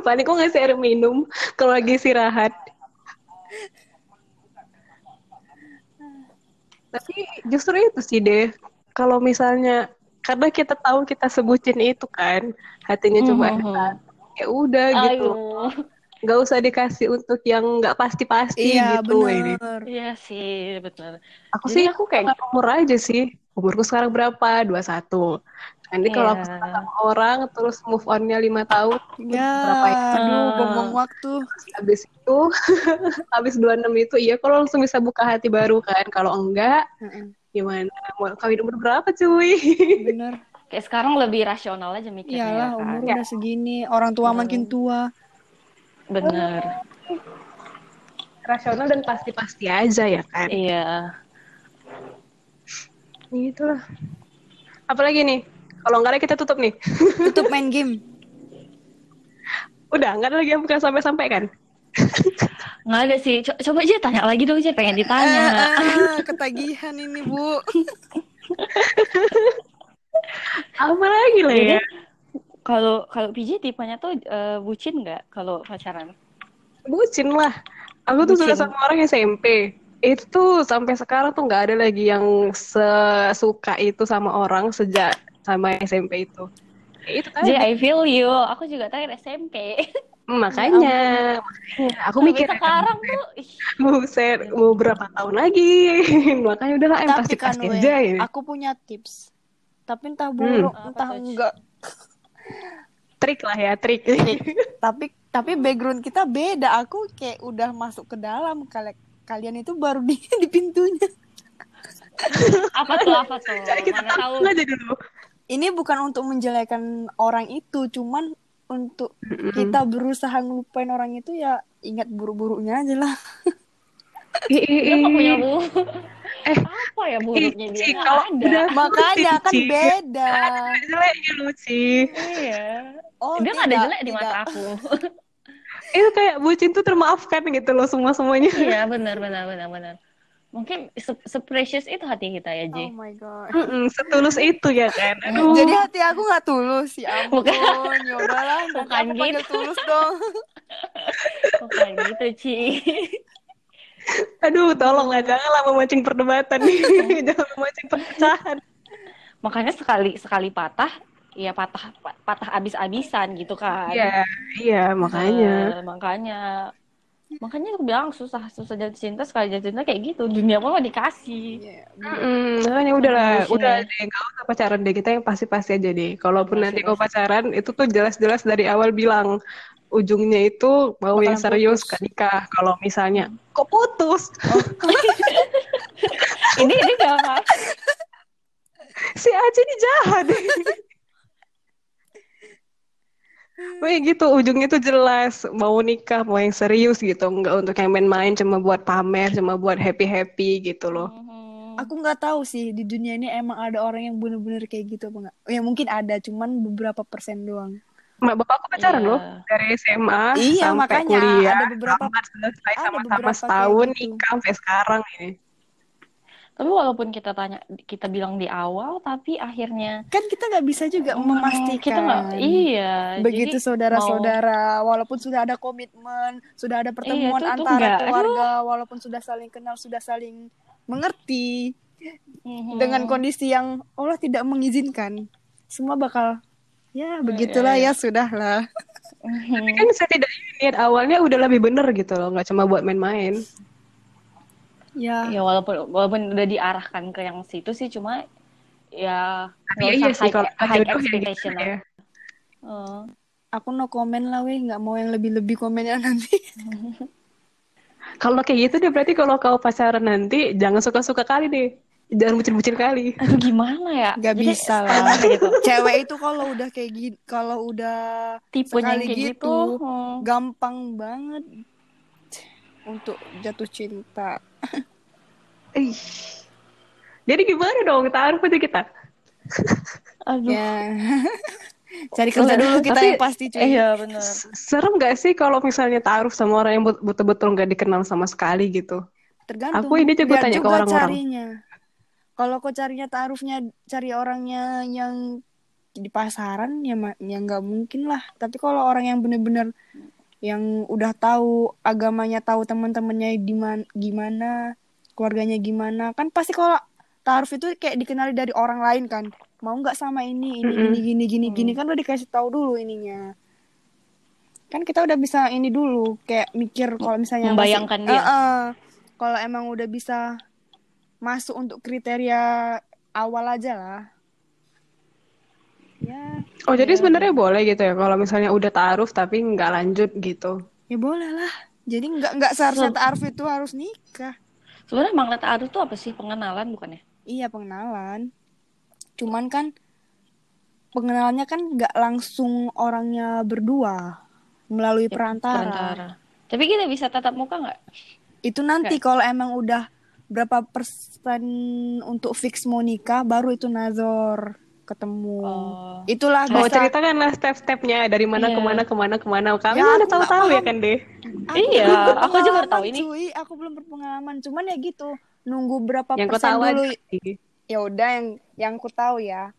S2: Paling kok ngasih air minum kalau lagi istirahat. Tapi justru itu sih deh. Kalau misalnya karena kita tahu kita sebutin itu kan, hatinya cuma
S4: Mhm.
S2: ada, ya udah gitu. Nggak usah dikasih untuk yang nggak pasti-pasti
S3: Iya
S2: gitu. ini.
S3: bener.
S4: Iya sih, betul.
S2: Aku
S4: Jadi
S2: sih
S4: aku kayak
S2: umur aja sih. Umurku sekarang berapa? 21. Nanti kalau aku
S4: Iya.
S2: sama orang terus move on-nya lima tahun,
S3: Ya,
S2: Berapa ya?
S3: aduh, buang waktu.
S2: habis itu habis 26 itu iya kalau langsung bisa buka hati baru kan. Kalau enggak
S3: Heeh,
S2: gimana? Mau kawin umur berapa cuy?
S3: Bener.
S4: kayak sekarang lebih rasional aja mikirnya
S3: Iyalah,
S4: kan.
S3: umur udah segini. Orang tua
S4: Hmm.
S3: makin tua.
S4: Bener.
S2: Rasional dan pasti-pasti aja ya kan.
S4: Iya.
S2: Gitu lah. Apalagi nih? Kalau enggak ada kita tutup nih.
S3: Tutup main game.
S2: Udah, enggak ada lagi yang bukan sampai-sampai kan?
S4: Nggak ada sih. Co- coba aja tanya lagi dong, aja pengen ditanya.
S3: Ah, ketagihan ini, Bu.
S2: Apa lagi lah
S4: Jadi
S2: ya?
S4: Kalau kalau PJ tipenya tuh eh, bucin nggak kalau pacaran?
S2: Bucin lah. Aku tuh suka sama orang SMP. Itu sampai sekarang tuh nggak ada lagi yang sesuka itu sama orang sejak sama SMP itu. Ya, itu
S4: Jadi
S2: tadi.
S4: I feel you. Aku juga terakhir SMP.
S2: Hmm, makanya, makanya aku
S4: Sampai
S2: mikir
S4: sekarang tuh, ih,
S2: buset mau berapa tahun lagi makanya udahlah
S3: Tapi
S2: pasti
S3: kan,
S2: pasti aja ini
S3: aku punya tips. Tapi entah buruk,
S4: Apa
S3: entah enggak.
S2: Trik lah ya trik
S3: Tapi tapi background kita beda. Aku kayak udah masuk ke dalam. Kali kalian itu baru di, di pintunya.
S4: apa tuh apa tuh?
S2: Jadi kita
S4: Mana tahu.
S2: aja dulu
S3: Ini bukan untuk menjelekan orang itu, cuman untuk kita berusaha ngelupain orang itu ya ingat buruk-buruknya aja lah.
S4: Dia nggak
S2: ih.
S4: punya bu.
S2: Eh,
S4: apa ya buruknya dia?
S2: Ci, kalau
S4: ada.
S2: udah
S3: Makanya kan beda.
S2: jeleknya lu Ci
S4: Iya.
S3: Oh,
S4: dia nggak ada
S3: tidak,
S4: jelek di mata
S3: tidak.
S4: aku.
S2: itu kayak bucin tuh termaafkan gitu loh semua semuanya
S4: iya benar benar benar benar. Mungkin se, precious itu hati kita ya,
S3: Oh
S4: Ji.
S3: my god.
S2: Mm-mm, setulus itu ya kan aduh
S3: Jadi hati aku nggak tulus ya ampun.
S4: Bukan.
S3: Ya udahlah,
S4: Bukan gitu.
S3: tulus dong.
S4: Bukan gitu, Ci.
S2: Aduh tolonglah janganlah memancing perdebatan nih. Jangan memancing perpecahan.
S4: Makanya sekali sekali patah, ya patah patah abis-abisan gitu kan.
S2: iya iya makanya.
S4: Eh, makanya. Makanya aku bilang susah susah jatuh cinta sekali jatuh cinta kayak gitu. Dunia pun mau dikasih.
S3: Iya,
S2: Mm-mm, makanya udahlah
S4: Emotion
S2: udah
S4: ya.
S2: deh. Nggak usah pacaran deh kita yang pasti-pasti aja deh. Kalaupun
S4: Pasti,
S2: nanti kau
S4: pasti.
S2: pacaran itu tuh jelas-jelas dari awal bilang ujungnya itu mau yang serius
S3: putus.
S2: kan nikah kalau misalnya. Kok putus?
S4: Ini ini gak apa?
S2: Si Aci ini jahat. Wih gitu. Ujungnya tuh jelas. Mau nikah mau yang serius gitu. Nggak untuk yang main-main cuma buat pamer cuma buat happy happy gitu loh.
S3: Aku nggak tahu sih di dunia ini emang ada orang yang bener-bener kayak gitu apa nggak? Ya mungkin ada, cuman beberapa persen doang.
S2: Mak bapakku pacaran
S4: Iya.
S2: loh dari SMA
S3: Iya,
S2: sampai
S3: makanya
S2: kuliah
S3: ada beberapa-
S2: tamat selesai
S3: ada
S2: sama-sama
S3: beberapa
S2: setahun
S3: gitu.
S2: nikah sampai sekarang ini
S4: tapi walaupun kita tanya kita bilang di awal tapi akhirnya
S3: Kan kita nggak bisa juga
S4: Hmm,
S3: memastikan.
S4: kita nggak iya
S3: Begitu
S4: jadi
S3: saudara-saudara, walaupun sudah ada komitmen, sudah ada pertemuan
S4: Iya, itu
S3: antara
S4: nggak-
S3: keluarga, walaupun sudah saling kenal, sudah saling mengerti
S4: Mhm.
S3: dengan kondisi yang Allah tidak mengizinkan, semua bakal ya begitulah
S4: iya.
S3: ya sudahlah.
S4: Mhm.
S2: tapi kan setidaknya niat awalnya udah lebih bener gitu loh nggak cuma buat main-main
S3: Ya,
S4: ya walaupun walaupun udah diarahkan ke yang situ sih cuma ya
S2: tapi iya sih
S4: high,
S2: kalau
S4: high
S2: jodoh ya gitu
S4: expectation
S2: ya
S4: lah. Eh,
S3: aku no komen lah weh, nggak mau yang lebih-lebih komennya nanti.
S2: kalau kayak gitu deh berarti kalau kau pacaran nanti jangan suka-suka kali deh jangan bucin-bucin kali
S4: aduh gimana ya
S3: Gak
S4: Jadi,
S3: bisa lah.
S4: gitu
S3: Cewek itu kalau udah kayak gitu, kalau udah
S4: tipenya
S3: Sekali
S4: kayak gitu,
S3: gitu,
S4: hmm.
S3: gampang banget untuk jatuh cinta.
S2: Ih. Jadi gimana dong taruh aja kita?
S3: Aduh. Ya. Cari kerja dulu kita Tapi, yang pasti cuy.
S4: Iya benar.
S2: Serem gak sih kalau misalnya taruh sama orang yang betul-betul gak dikenal sama sekali gitu?
S3: Tergantung.
S2: Aku ini juga tanya ke orang-orang.
S3: Kalau kau carinya taruhnya cari orangnya yang di pasaran ya ya nggak mungkin lah. Tapi kalau orang yang bener-bener yang udah tahu agamanya, tahu teman-temannya gimana, gimana, keluarganya gimana, kan pasti kalau taruh itu kayak dikenali dari orang lain kan. Mau nggak sama ini ini mm -hmm. ini gini gini gini kan udah dikasih tahu dulu ininya. Kan kita udah bisa ini dulu kayak mikir kalau misalnya
S4: membayangkan masih, dia. Uh -uh,
S3: kalau emang udah bisa masuk untuk kriteria awal aja lah
S2: ya oh ya. jadi sebenarnya boleh gitu ya kalau misalnya udah taruh tapi nggak lanjut gitu
S3: ya boleh lah jadi nggak nggak seharusnya taruh itu harus nikah
S4: sebenarnya makna taruh itu apa sih pengenalan bukannya
S3: iya pengenalan cuman kan pengenalannya kan nggak langsung orangnya berdua melalui ya, perantara. perantara.
S4: Tapi kita bisa tatap muka nggak?
S3: Itu nanti kalau emang udah berapa persen untuk fix mau nikah, baru itu nazor ketemu. Oh. Itulah
S2: oh, bisa. ceritakanlah step-stepnya dari mana yeah. ke mana ke mana ke mana. Kami ya, udah tahu-tahu ya kan deh.
S4: iya, aku juga tahu ini.
S3: Cuy, aku belum berpengalaman. Cuman ya gitu, nunggu berapa yang persen dulu. Ya udah yang yang ku tahu ya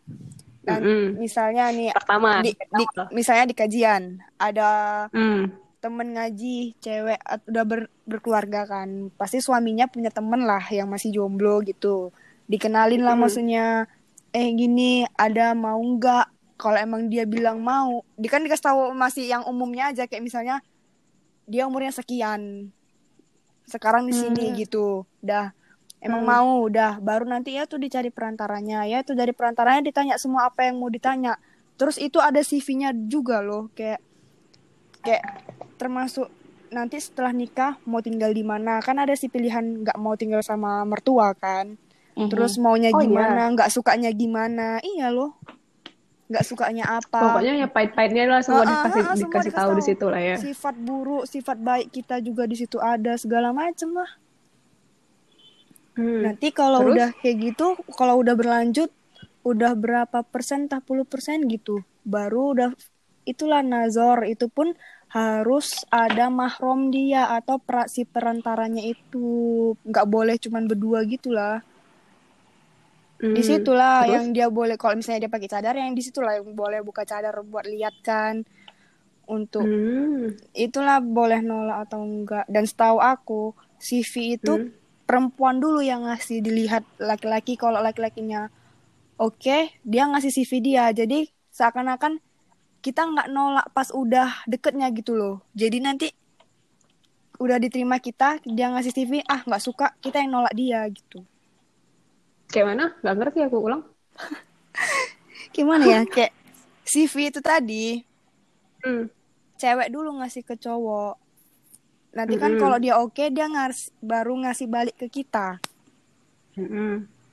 S3: dan mm -hmm. misalnya nih
S2: pertama
S3: di, di, misalnya di kajian ada mm. Temen ngaji cewek udah ber, berkeluarga kan. Pasti suaminya punya temen lah yang masih jomblo gitu. Dikenalin lah mm. maksudnya eh gini ada mau nggak? Kalau emang dia bilang mau dia kan dikasih tahu masih yang umumnya aja. Kayak misalnya dia umurnya sekian sekarang di sini mm. gitu. Dah emang hmm. mau udah baru nanti ya tuh dicari perantaranya. Ya tuh dari perantaranya ditanya semua apa yang mau ditanya. Terus itu ada CV-nya juga loh kayak kayak termasuk nanti setelah nikah mau tinggal di mana. Kan ada si pilihan nggak mau tinggal sama mertua kan. Mm-hmm. terus maunya oh, gimana nggak iya. sukanya gimana. Iya loh. Nggak sukanya apa.
S2: Pokoknya ya pahit-pahitnya lah semua uh, dikasih uh, uh, dikasih tahu di situ lah ya.
S3: Sifat buruk sifat baik kita juga di situ ada segala macem lah. Hmm. Nanti kalau Terus? udah kayak gitu, kalau udah berlanjut, udah berapa persen, tak puluh persen gitu, baru udah itulah nazor. Itu pun harus ada mahrom dia atau pra, si perantaranya itu nggak boleh cuman berdua gitulah. Hmm. Di situlah Terus? yang dia boleh kalau misalnya dia pakai cadar yang di situlah yang boleh buka cadar buat lihat kan untuk hmm. itulah boleh nolak atau enggak dan setahu aku CV itu hmm perempuan dulu yang ngasih dilihat laki-laki kalau laki-lakinya oke okay, dia ngasih CV dia jadi seakan-akan kita nggak nolak pas udah deketnya gitu loh. Jadi nanti udah diterima kita dia ngasih CV ah nggak suka kita yang nolak dia gitu.
S2: Kayak mana? Nggak ngerti aku ulang.
S3: Gimana ya? Kayak CV itu tadi hmm. cewek dulu ngasih ke cowok. Nanti kan mm -hmm. kalau dia oke okay, dia ngas baru ngasih balik ke kita. Mm -hmm.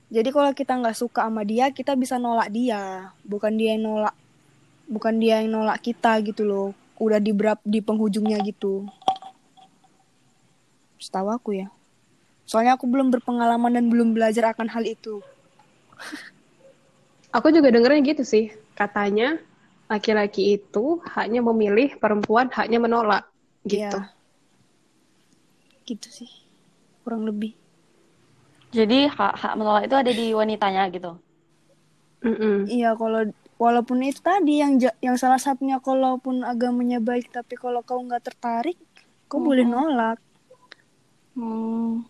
S3: jadi kalau kita nggak suka sama dia kita bisa nolak dia. Bukan dia yang nolak bukan dia yang nolak kita gitu loh. Udah di berap di penghujungnya gitu. Setahu aku ya. Soalnya aku belum berpengalaman dan belum belajar akan hal itu.
S2: Aku juga dengernya gitu sih. Katanya laki-laki itu hanya memilih perempuan hanya menolak. Gitu. Yeah
S3: gitu sih. Kurang lebih.
S4: Jadi hak hak menolak itu ada di wanitanya gitu?
S3: Mm -mm. iya kalau walaupun itu tadi yang yang salah satunya kalaupun agamanya baik tapi kalau kau nggak tertarik kau mm boleh nolak
S4: hmm.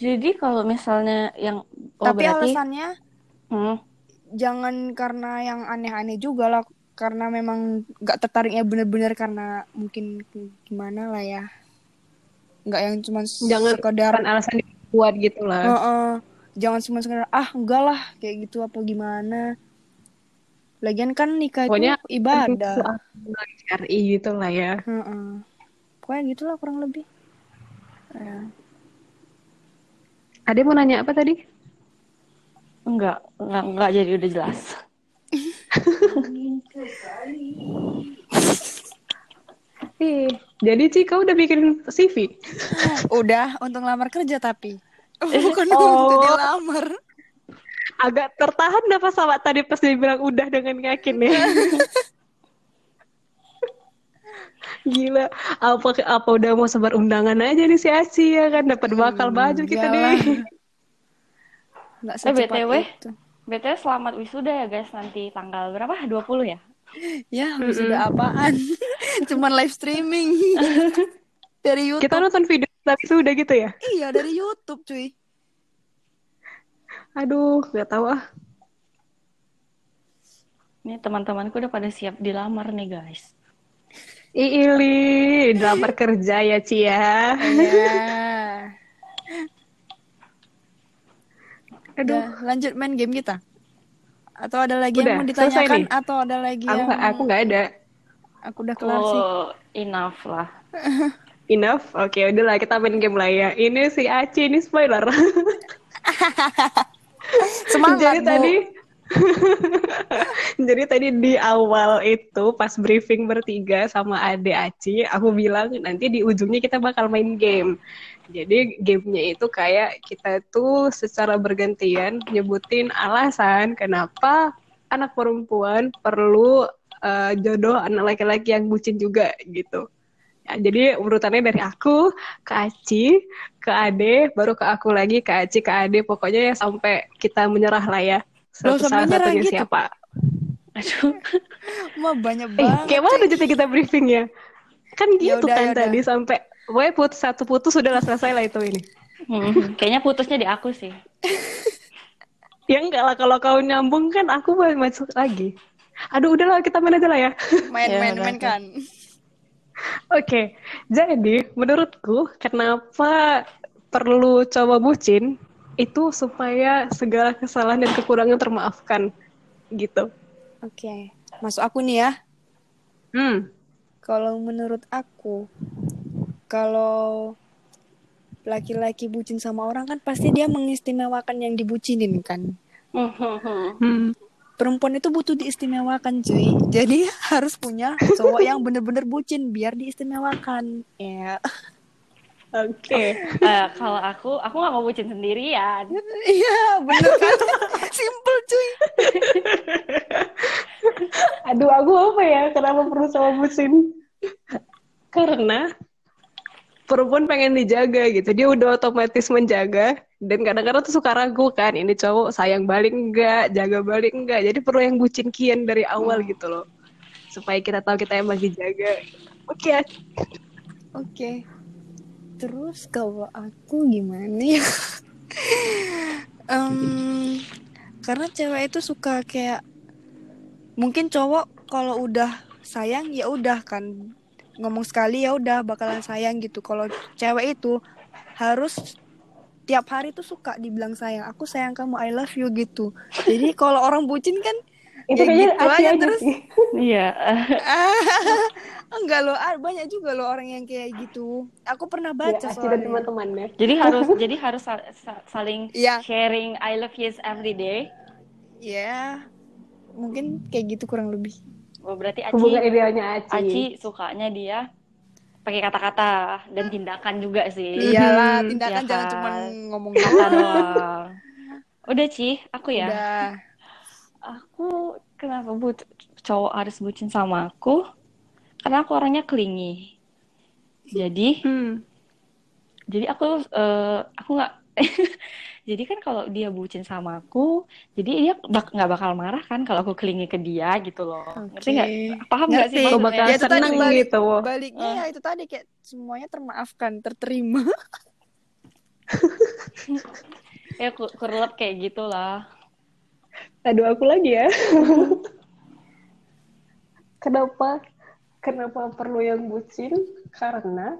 S4: jadi kalau misalnya yang
S3: oh, tapi berarti... alasannya hmm. jangan karena yang aneh-aneh juga lah karena memang nggak tertariknya bener-bener karena mungkin gimana lah ya nggak yang cuma
S2: jangan sekedar alasan buat gitu lah uh
S3: -uh. jangan cuma sekedar ah enggak lah kayak gitu apa gimana lagian kan nikah Pokoknya itu ibadah
S2: RI gitu lah ya uh -uh.
S3: pokoknya gitulah kurang lebih ya.
S2: Ade mau nanya apa tadi?
S4: Enggak, enggak, enggak jadi udah jelas.
S2: Ih, jadi sih kau udah bikin CV?
S3: udah, untuk lamar kerja tapi. Bukan oh. untuk dilamar.
S2: Agak tertahan apa sama tadi pas dia bilang udah dengan yakin ya. Gila, apa apa udah mau sebar undangan aja nih si Aci ya kan dapat bakal hmm, baju kita nih.
S4: Enggak eh, BTW, itu. BTW selamat wisuda ya guys nanti tanggal berapa? 20 ya?
S3: Ya, wisuda mm -hmm. apaan? Cuman live streaming. dari YouTube.
S2: Kita nonton video tapi sudah gitu ya?
S3: Iya, dari YouTube, cuy.
S2: Aduh, nggak tahu ah.
S4: Ini teman-temanku udah pada siap dilamar nih, guys.
S2: Iili, dilamar kerja ya, Cia. ya. Iya.
S3: Aduh, udah, lanjut main game kita. Atau ada lagi udah, yang mau ditanyakan atau ada lagi
S2: aku,
S3: yang
S2: aku nggak ada.
S3: Aku udah kelar oh, sih.
S4: enough lah.
S2: enough. Oke, okay, udahlah kita main game lah ya. Ini si Aci ini spoiler.
S3: Semangat,
S2: Jadi Bu. tadi Jadi tadi di awal itu pas briefing bertiga sama Ade Aci, aku bilang nanti di ujungnya kita bakal main game. Jadi gamenya itu kayak kita tuh secara bergantian nyebutin alasan kenapa anak perempuan perlu uh, jodoh anak laki-laki yang bucin juga gitu. Ya, jadi urutannya dari aku ke Aci, ke Ade, baru ke aku lagi, ke Aci, ke Ade. Pokoknya ya sampai kita menyerah lah ya. Satu salah satunya gitu. siapa?
S3: Aduh. Mah banyak banget. Eh,
S2: kayak mana jadi kita briefing ya? Kan gitu yaudah, kan yaudah. tadi sampai Pokoknya putus satu putus sudah selesai lah itu ini.
S4: Hmm, kayaknya putusnya di aku sih.
S2: ya enggak lah kalau kau nyambung kan aku mau masuk lagi. Aduh udahlah kita main aja lah ya.
S3: Main ya, main main kan.
S2: Oke, okay. jadi menurutku kenapa perlu coba bucin itu supaya segala kesalahan dan kekurangan termaafkan gitu.
S3: Oke, okay. masuk aku nih ya.
S2: Hmm.
S3: Kalau menurut aku, kalau laki-laki bucin sama orang kan pasti dia mengistimewakan yang dibucinin kan. Hmm. Perempuan itu butuh diistimewakan cuy. Jadi harus punya cowok yang bener-bener bucin biar diistimewakan. Ya.
S2: Oke. Okay.
S4: Uh, eh, kalau aku, aku nggak mau bucin sendirian.
S3: Iya, bener kan? Simple cuy.
S2: Aduh, aku apa ya? Kenapa perlu sama bucin? Karena perempuan pengen dijaga gitu. Dia udah otomatis menjaga. Dan kadang-kadang tuh suka ragu kan ini cowok sayang balik enggak jaga balik enggak jadi perlu yang bucin kian dari awal hmm. gitu loh. Supaya kita tahu kita emang dijaga oke okay.
S3: oke. Okay. terus kalau aku gimana ya? Um, karena cewek itu suka kayak mungkin cowok kalau udah sayang ya udah kan ngomong sekali ya udah bakalan sayang gitu. Kalau cewek itu harus tiap hari tuh suka dibilang sayang. Aku sayang kamu I love you gitu. Jadi kalau orang bucin kan
S2: itu ya gitu aja, aja terus.
S4: iya.
S3: Enggak loh banyak juga loh orang yang kayak gitu. Aku pernah iya, baca ya,
S2: soalnya. teman-temannya
S4: jadi harus jadi harus saling ya. sharing I love you every day.
S3: Ya yeah. mungkin kayak gitu kurang lebih
S4: Oh, berarti Aci Hubungan idealnya Aci. Aci sukanya dia pakai kata-kata dan tindakan juga sih.
S3: Iyalah, tindakan ya jangan kan? cuma ngomong kata doang.
S4: Udah, Ci, aku ya.
S3: Udah.
S4: Aku kenapa but cowok harus bucin sama aku? Karena aku orangnya kelingi. Jadi, hmm. jadi aku uh, aku nggak jadi kan kalau dia bucin sama aku jadi dia bak nggak bakal marah kan kalau aku kelingi ke dia gitu loh. Okay. ngerti nggak? Paham nggak sih
S2: aku bakal ya, seneng balik, gitu.
S3: baliknya uh. ya itu tadi kayak semuanya termaafkan terterima.
S4: Ya kurlep kayak gitulah
S2: aduh aku lagi ya. Kenapa? Kenapa perlu yang bucin? Karena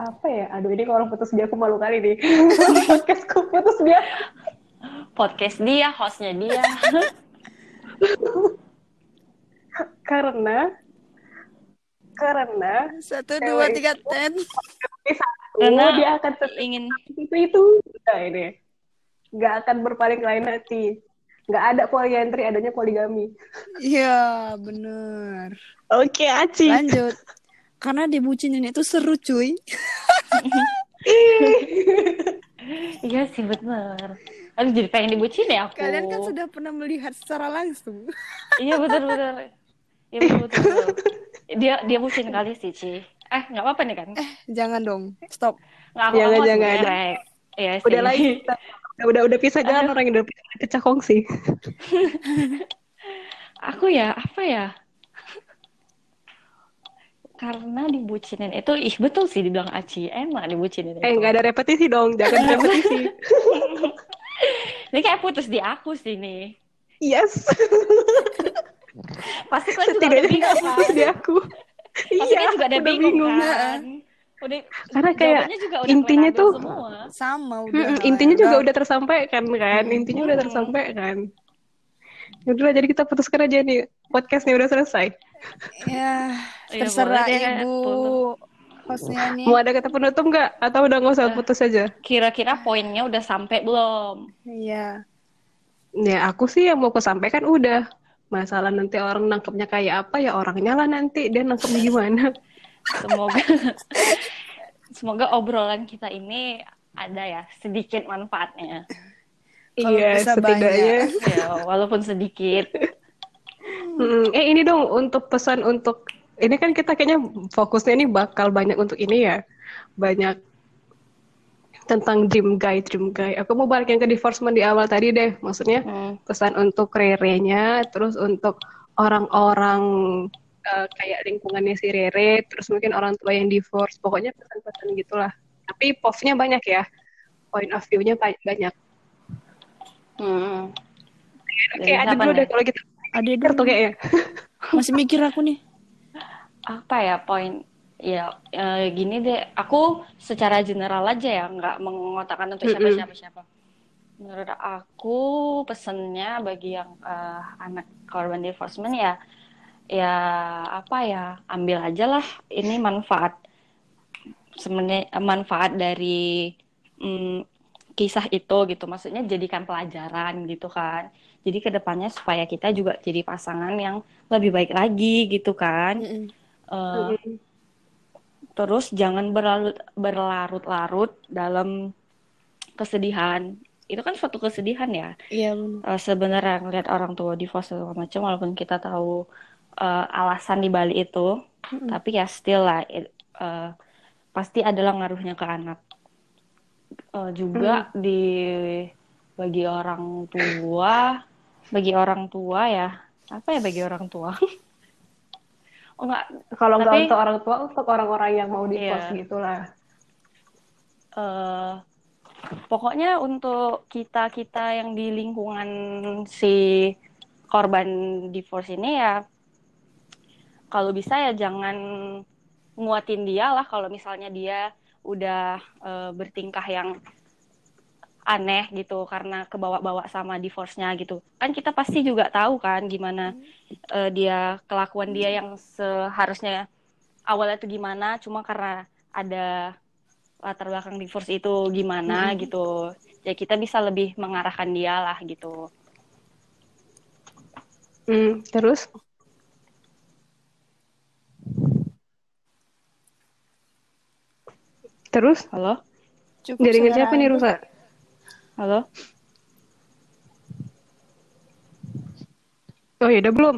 S2: apa ya? Aduh ini kalau putus dia aku malu kali nih. Podcastku putus dia.
S4: Podcast dia, hostnya dia.
S2: karena karena
S3: satu dua tiga ten
S2: karena dia akan ingin itu itu nah ini nggak akan berpaling lain hati nggak ada poliandri adanya poligami
S3: iya bener
S2: oke okay, Aci
S3: lanjut karena dibucinin itu seru cuy.
S4: Iya sih bener. Aduh jadi pengen dibucin ya aku.
S3: Kalian kan sudah pernah melihat secara langsung.
S4: Iya betul betul iya betul betul, dia dia bucin kali sih Ci. Eh nggak apa-apa nih kan?
S3: Eh jangan dong. Stop.
S4: Nggak aku
S2: jangan
S4: aku
S2: jangan.
S4: Iya sih.
S2: udah lagi udah udah udah pisah jalan orang yang udah pecah kongsi
S4: aku ya apa ya karena dibucinin itu ih betul sih dibilang Aci emang dibucinin.
S2: Eh nggak ada repetisi dong jangan repetisi.
S4: Ini kayak putus di aku sih nih
S2: yes.
S4: Pasti kan juga udah bingung kan?
S2: putus di aku.
S4: Pasti
S2: iya
S4: kan juga udah bingung, bingung. kan? Udah
S2: karena kayak
S4: juga udah
S2: intinya tuh
S4: semua.
S3: sama udah
S2: hmm, intinya juga udah tersampaikan kan? Intinya udah tersampaikan ya udah jadi kita putuskan aja nih. Podcastnya udah selesai.
S3: Ya terserah ya, ibu hostnya nih.
S2: Mau ada kata penutup nggak? Atau udah nggak usah putus aja?
S4: kira-kira poinnya udah sampai belum?
S3: Iya.
S2: Ya aku sih yang mau kesampaikan udah. Masalah nanti orang nangkepnya kayak apa ya orangnya lah nanti. Dia nangkepnya gimana?
S4: Semoga semoga obrolan kita ini ada ya sedikit manfaatnya.
S2: Iya setidaknya.
S4: Ya, walaupun sedikit.
S2: Hmm, eh ini dong untuk pesan untuk ini kan kita kayaknya fokusnya ini bakal banyak untuk ini ya. Banyak tentang dream guy dream guy. Aku mau balik yang ke divorcement di awal tadi deh. Maksudnya hmm. pesan untuk Rere-nya terus untuk orang-orang uh, kayak lingkungannya si Rere terus mungkin orang tua yang divorce. Pokoknya pesan-pesan gitulah. Tapi POV-nya banyak ya. Point of view-nya banyak.
S4: Hmm.
S2: oke okay, ada dulu deh kalau gitu
S3: ada dulu. kayaknya masih mikir aku nih
S4: apa ya poin ya e, gini deh. Aku secara general aja ya nggak mengotakkan untuk siapa siapa siapa. Menurut aku pesennya bagi yang uh, anak korban divorcement ya ya apa ya ambil aja lah. Ini manfaat sebenarnya manfaat dari mm, kisah itu gitu. Maksudnya jadikan pelajaran gitu kan. Jadi ke depannya supaya kita juga jadi pasangan yang lebih baik lagi gitu kan. Mm -hmm. Uh, -hmm terus jangan berlarut berlarut-larut dalam kesedihan. Itu kan suatu kesedihan ya.
S3: Iya
S4: uh, sebenarnya ngeliat orang tua divorce segala macam walaupun kita tahu uh, alasan di balik itu mm-hmm. tapi ya still lah it, uh, pasti adalah ngaruhnya ke anak. Uh, juga mm. di bagi orang tua bagi orang tua ya apa ya bagi orang tua
S2: enggak, kalau nggak untuk orang tua, untuk orang-orang yang mau divorce iya. gitulah.
S4: Uh, pokoknya untuk kita kita yang di lingkungan si korban divorce ini ya, kalau bisa ya jangan nguatin dia lah kalau misalnya dia udah uh, bertingkah yang aneh gitu karena kebawa-bawa sama divorce-nya gitu. Kan kita pasti juga tahu kan gimana hmm. uh, dia kelakuan dia yang seharusnya awalnya itu gimana cuma karena ada latar belakang divorce itu gimana hmm. gitu. Ya kita bisa lebih mengarahkan dia lah gitu.
S2: Hmm, terus Terus?
S4: Halo?
S2: Cukup Jaringan siapa nih rusak?
S4: Halo?
S2: Oh ya udah belum?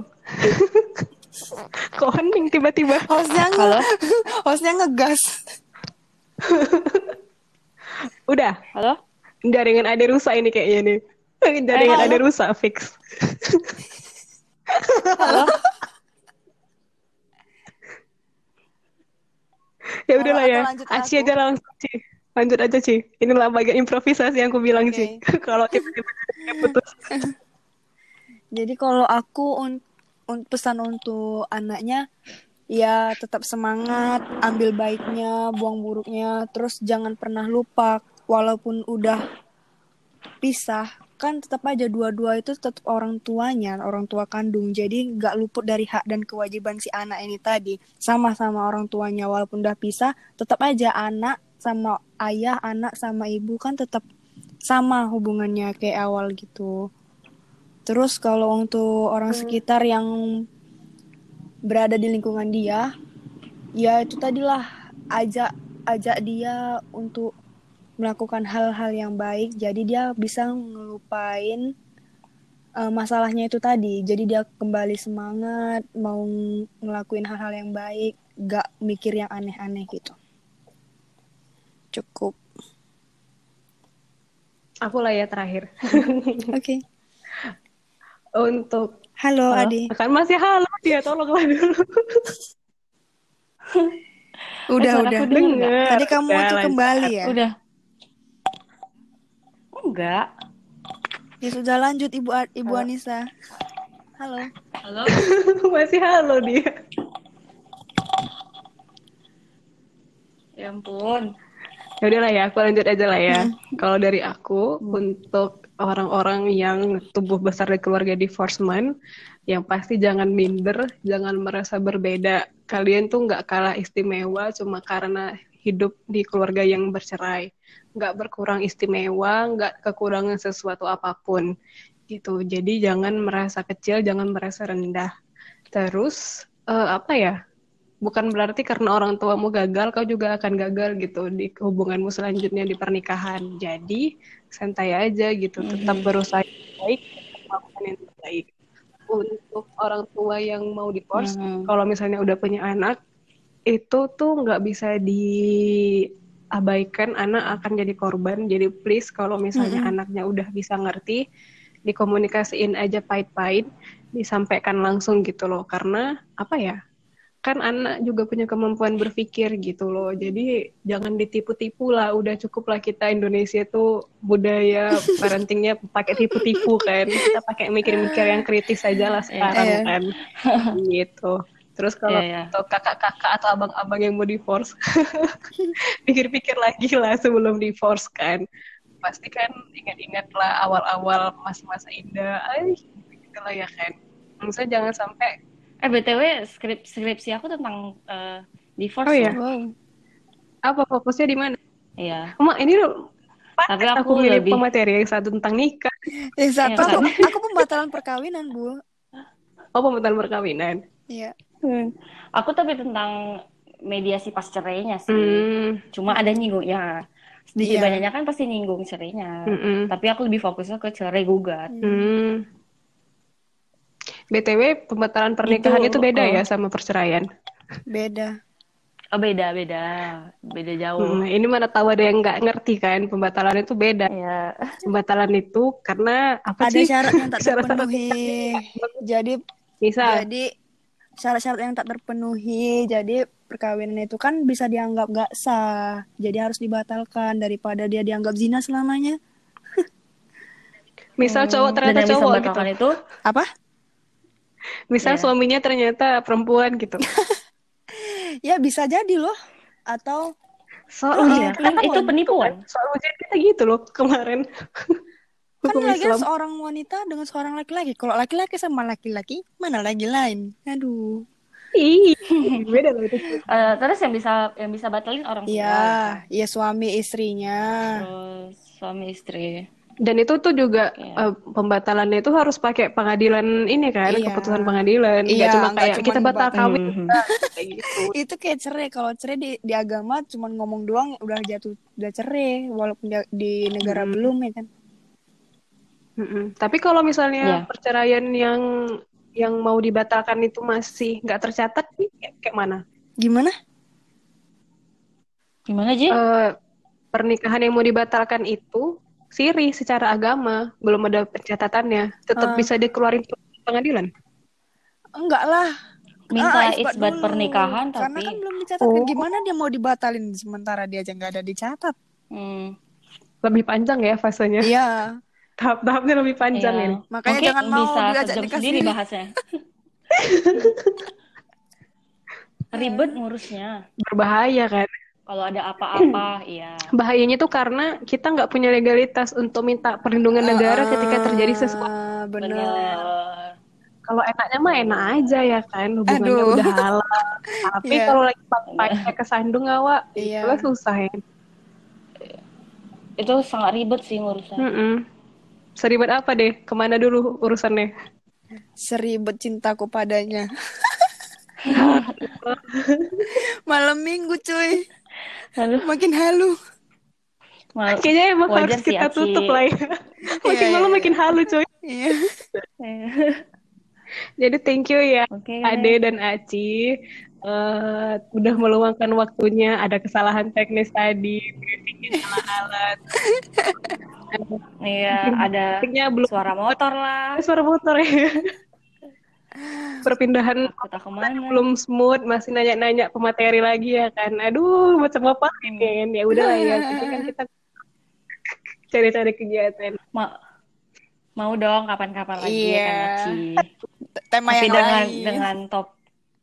S2: Kok hening tiba-tiba?
S3: Hostnya nge Halo? Hostnya ngegas.
S2: udah?
S4: Halo?
S2: Jaringan ada rusak ini kayaknya nih. Jaringan eh, ada rusak fix.
S4: Halo?
S2: ya udahlah ya. Aci aja langsung sih lanjut aja Ci. Inilah bagian improvisasi yang aku bilang okay. Ci kalau tiba-tiba putus.
S3: Jadi kalau aku un, un pesan untuk anaknya ya tetap semangat ambil baiknya buang buruknya terus jangan pernah lupa walaupun udah pisah kan tetap aja dua-dua itu tetap orang tuanya orang tua kandung. Jadi nggak luput dari hak dan kewajiban si anak ini tadi. Sama-sama orang tuanya walaupun udah pisah tetap aja anak sama ayah anak sama ibu kan tetap sama hubungannya kayak awal gitu. Terus kalau untuk orang hmm. sekitar yang berada di lingkungan dia ya itu tadilah ajak ajak dia untuk melakukan hal-hal yang baik. Jadi dia bisa ngelupain uh, masalahnya itu tadi. Jadi dia kembali semangat mau ngelakuin hal-hal yang baik gak mikir yang aneh-aneh gitu cukup.
S2: Aku lah ya terakhir.
S3: Oke. Okay.
S2: untuk
S3: halo uh, Adi.
S2: Kan masih halo dia tolonglah dulu.
S3: Udah eh, udah.
S2: dengar
S3: tadi kamu tuh kembali ya?
S4: Udah. Enggak.
S3: Ya sudah lanjut ibu ibu halo. Anissa. Halo.
S4: Halo?
S2: Masih halo dia.
S4: Ya ampun
S2: ya udahlah ya aku lanjut aja lah ya. Hmm. kalau dari aku hmm. untuk orang-orang yang tumbuh besar di keluarga divorcement yang pasti jangan minder jangan merasa berbeda. Kalian tuh nggak kalah istimewa cuma karena hidup di keluarga yang bercerai. Nggak berkurang istimewa nggak kekurangan sesuatu apa pun. Gitu. Jadi jangan merasa kecil jangan merasa rendah. Terus uh, apa ya bukan berarti karena orang tuamu gagal kau juga akan gagal gitu di hubunganmu selanjutnya di pernikahan. Jadi santai aja gitu tetap berusaha baik melakukan yang terbaik. Untuk orang tua yang mau divorce mm-hmm. kalau misalnya udah punya anak itu tuh nggak bisa diabaikan anak akan jadi korban. Jadi please kalau misalnya mm-hmm. anaknya udah bisa ngerti dikomunikasiin aja pahit-pahit disampaikan langsung gitu loh. Karena apa ya kan anak juga punya kemampuan berpikir gitu loh. Jadi jangan ditipu-tipu lah. Udah cukup lah kita Indonesia tuh budaya parentingnya pakai tipu-tipu kan. Kita pakai mikir-mikir yang kritis aja lah sekarang yeah. kan. gitu. Terus kalau yeah, yeah. kakak-kakak atau abang-abang yang mau divorce, pikir-pikir lagi lah sebelum divorce kan. Pasti kan ingat-ingat lah awal-awal masa-masa indah. Ay, gitu lah ya kan. Maksudnya jangan sampai
S4: Eh btw skrip skripsi aku tentang uh, divorce.
S2: Oh iya. Wow. Apa fokusnya di mana?
S4: Iya.
S2: Mak ini loh. Tapi aku, aku milih lebih... pemateri yang satu tentang nikah.
S3: Yang satu ya, aku, aku pembatalan perkawinan bu.
S2: Oh pembatalan perkawinan.
S3: Iya.
S4: Hmm. Aku tapi tentang mediasi pas cerainya sih. Hmm. Cuma ada nyinggung ya. Sedikit yeah. banyaknya kan pasti nyinggung cerainya. Mm -mm. Tapi aku lebih fokusnya ke cerai gugat.
S2: Hmm. BTW pembatalan pernikahan itu, itu beda oh. ya sama perceraian?
S3: Beda.
S4: Oh beda beda beda jauh.
S2: Hmm, ini mana tahu ada yang nggak ngerti kan pembatalan itu beda.
S4: Ya.
S2: Pembatalan itu karena apa
S3: ada sih? syarat yang tak terpenuhi. jadi
S2: bisa.
S3: Jadi syarat-syarat yang tak terpenuhi. Jadi perkawinan itu kan bisa dianggap nggak sah. Jadi harus dibatalkan daripada dia dianggap zina selamanya.
S2: Misal cowok ternyata cowok gitu.
S4: itu
S3: apa?
S2: Misal yeah. suaminya ternyata perempuan gitu.
S3: ya bisa jadi loh. Atau
S2: soal uh,
S4: ya, kan itu penipuan.
S2: Soal ujian kita gitu loh kemarin.
S3: kan lagi seorang wanita dengan seorang laki-laki. Kalau laki-laki sama laki-laki, mana lagi lain? Aduh.
S2: Ih, beda loh itu.
S4: Uh, terus yang bisa yang bisa batalin orang
S3: tua. Iya, iya suami istrinya.
S4: Terus suami istri
S2: dan itu tuh juga yeah. uh, pembatalannya itu harus pakai pengadilan ini kan yeah. keputusan pengadilan nggak yeah, cuma kayak kita batal kawin mm -hmm.
S3: kayak gitu. itu kayak cerai kalau cerai di, di agama cuma ngomong doang udah jatuh udah cerai walaupun di, di negara hmm. belum ya kan
S2: mm -hmm. tapi kalau misalnya yeah. perceraian yang yang mau dibatalkan itu masih nggak tercatat nih kayak mana
S3: gimana
S4: gimana sih
S2: uh, pernikahan yang mau dibatalkan itu siri secara agama belum ada pencatatannya tetap uh. bisa dikeluarin pengadilan?
S3: Enggak lah.
S4: Minta ah, isbat, pernikahan
S3: karena
S4: tapi
S3: kan belum dicatatkan oh. gimana dia mau dibatalin sementara dia aja nggak ada dicatat?
S4: Hmm.
S2: lebih panjang ya fasenya.
S3: Iya.
S2: Tahap-tahapnya lebih panjang iya. ya
S3: makanya Mungkin jangan mau
S4: bisa diajak nikah sendiri bahasnya. Ribet ngurusnya.
S2: Berbahaya kan
S4: kalau ada apa-apa, iya.
S2: Bahayanya tuh karena kita nggak punya legalitas untuk minta perlindungan negara uh, ketika terjadi sesuatu.
S3: Benar.
S2: Kalau enaknya mah enak aja ya kan, hubungannya Aduh. udah halal. Tapi yeah. kalau lagi pakai kesandung awak, yeah. itu susah ya.
S4: Itu sangat ribet sih ngurusnya. Mm
S2: -mm. Seribet apa deh? Ke mana dulu urusannya?
S3: Seribet cintaku padanya. Malam minggu cuy. Halu. Makin halu.
S2: Mal Kayaknya emang harus kita Aci. tutup lah ya. makin yeah, malam yeah, makin halu coy. Iya. Jadi thank you ya okay. Ade dan Aci uh, udah meluangkan waktunya. Ada kesalahan teknis tadi, bikin salah alat.
S4: Iya, ada belum suara motor lah.
S2: Suara motor ya. Perpindahan
S4: kota ke mana?
S2: Belum smooth, masih nanya-nanya pemateri lagi ya kan. Aduh, macam apa ini? Ya udah lah ya, Jadi kan kita cari-cari kegiatan.
S4: Ma mau dong kapan-kapan lagi
S3: iya.
S4: kan
S3: Tema Tapi yang
S4: dengan
S3: lain.
S4: dengan top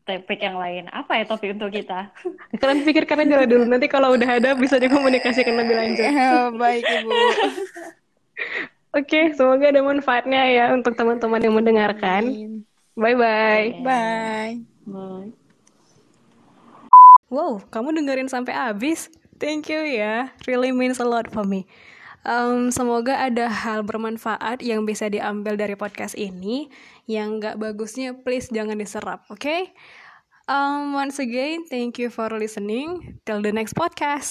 S4: topik yang lain. Apa ya topik untuk kita?
S2: Kalian pikirkan aja dulu. Nanti kalau udah ada bisa dikomunikasikan lebih lanjut.
S3: Ya, baik Ibu.
S2: Oke, okay, semoga ada manfaatnya ya untuk teman-teman yang mendengarkan. Bye-bye.
S3: Bye.
S4: Bye.
S1: Wow, kamu dengerin sampai habis. Thank you ya. Really means a lot for me. Um, semoga ada hal bermanfaat yang bisa diambil dari podcast ini. Yang gak bagusnya, please jangan diserap, oke? Okay? Um, once again, thank you for listening. Till the next podcast.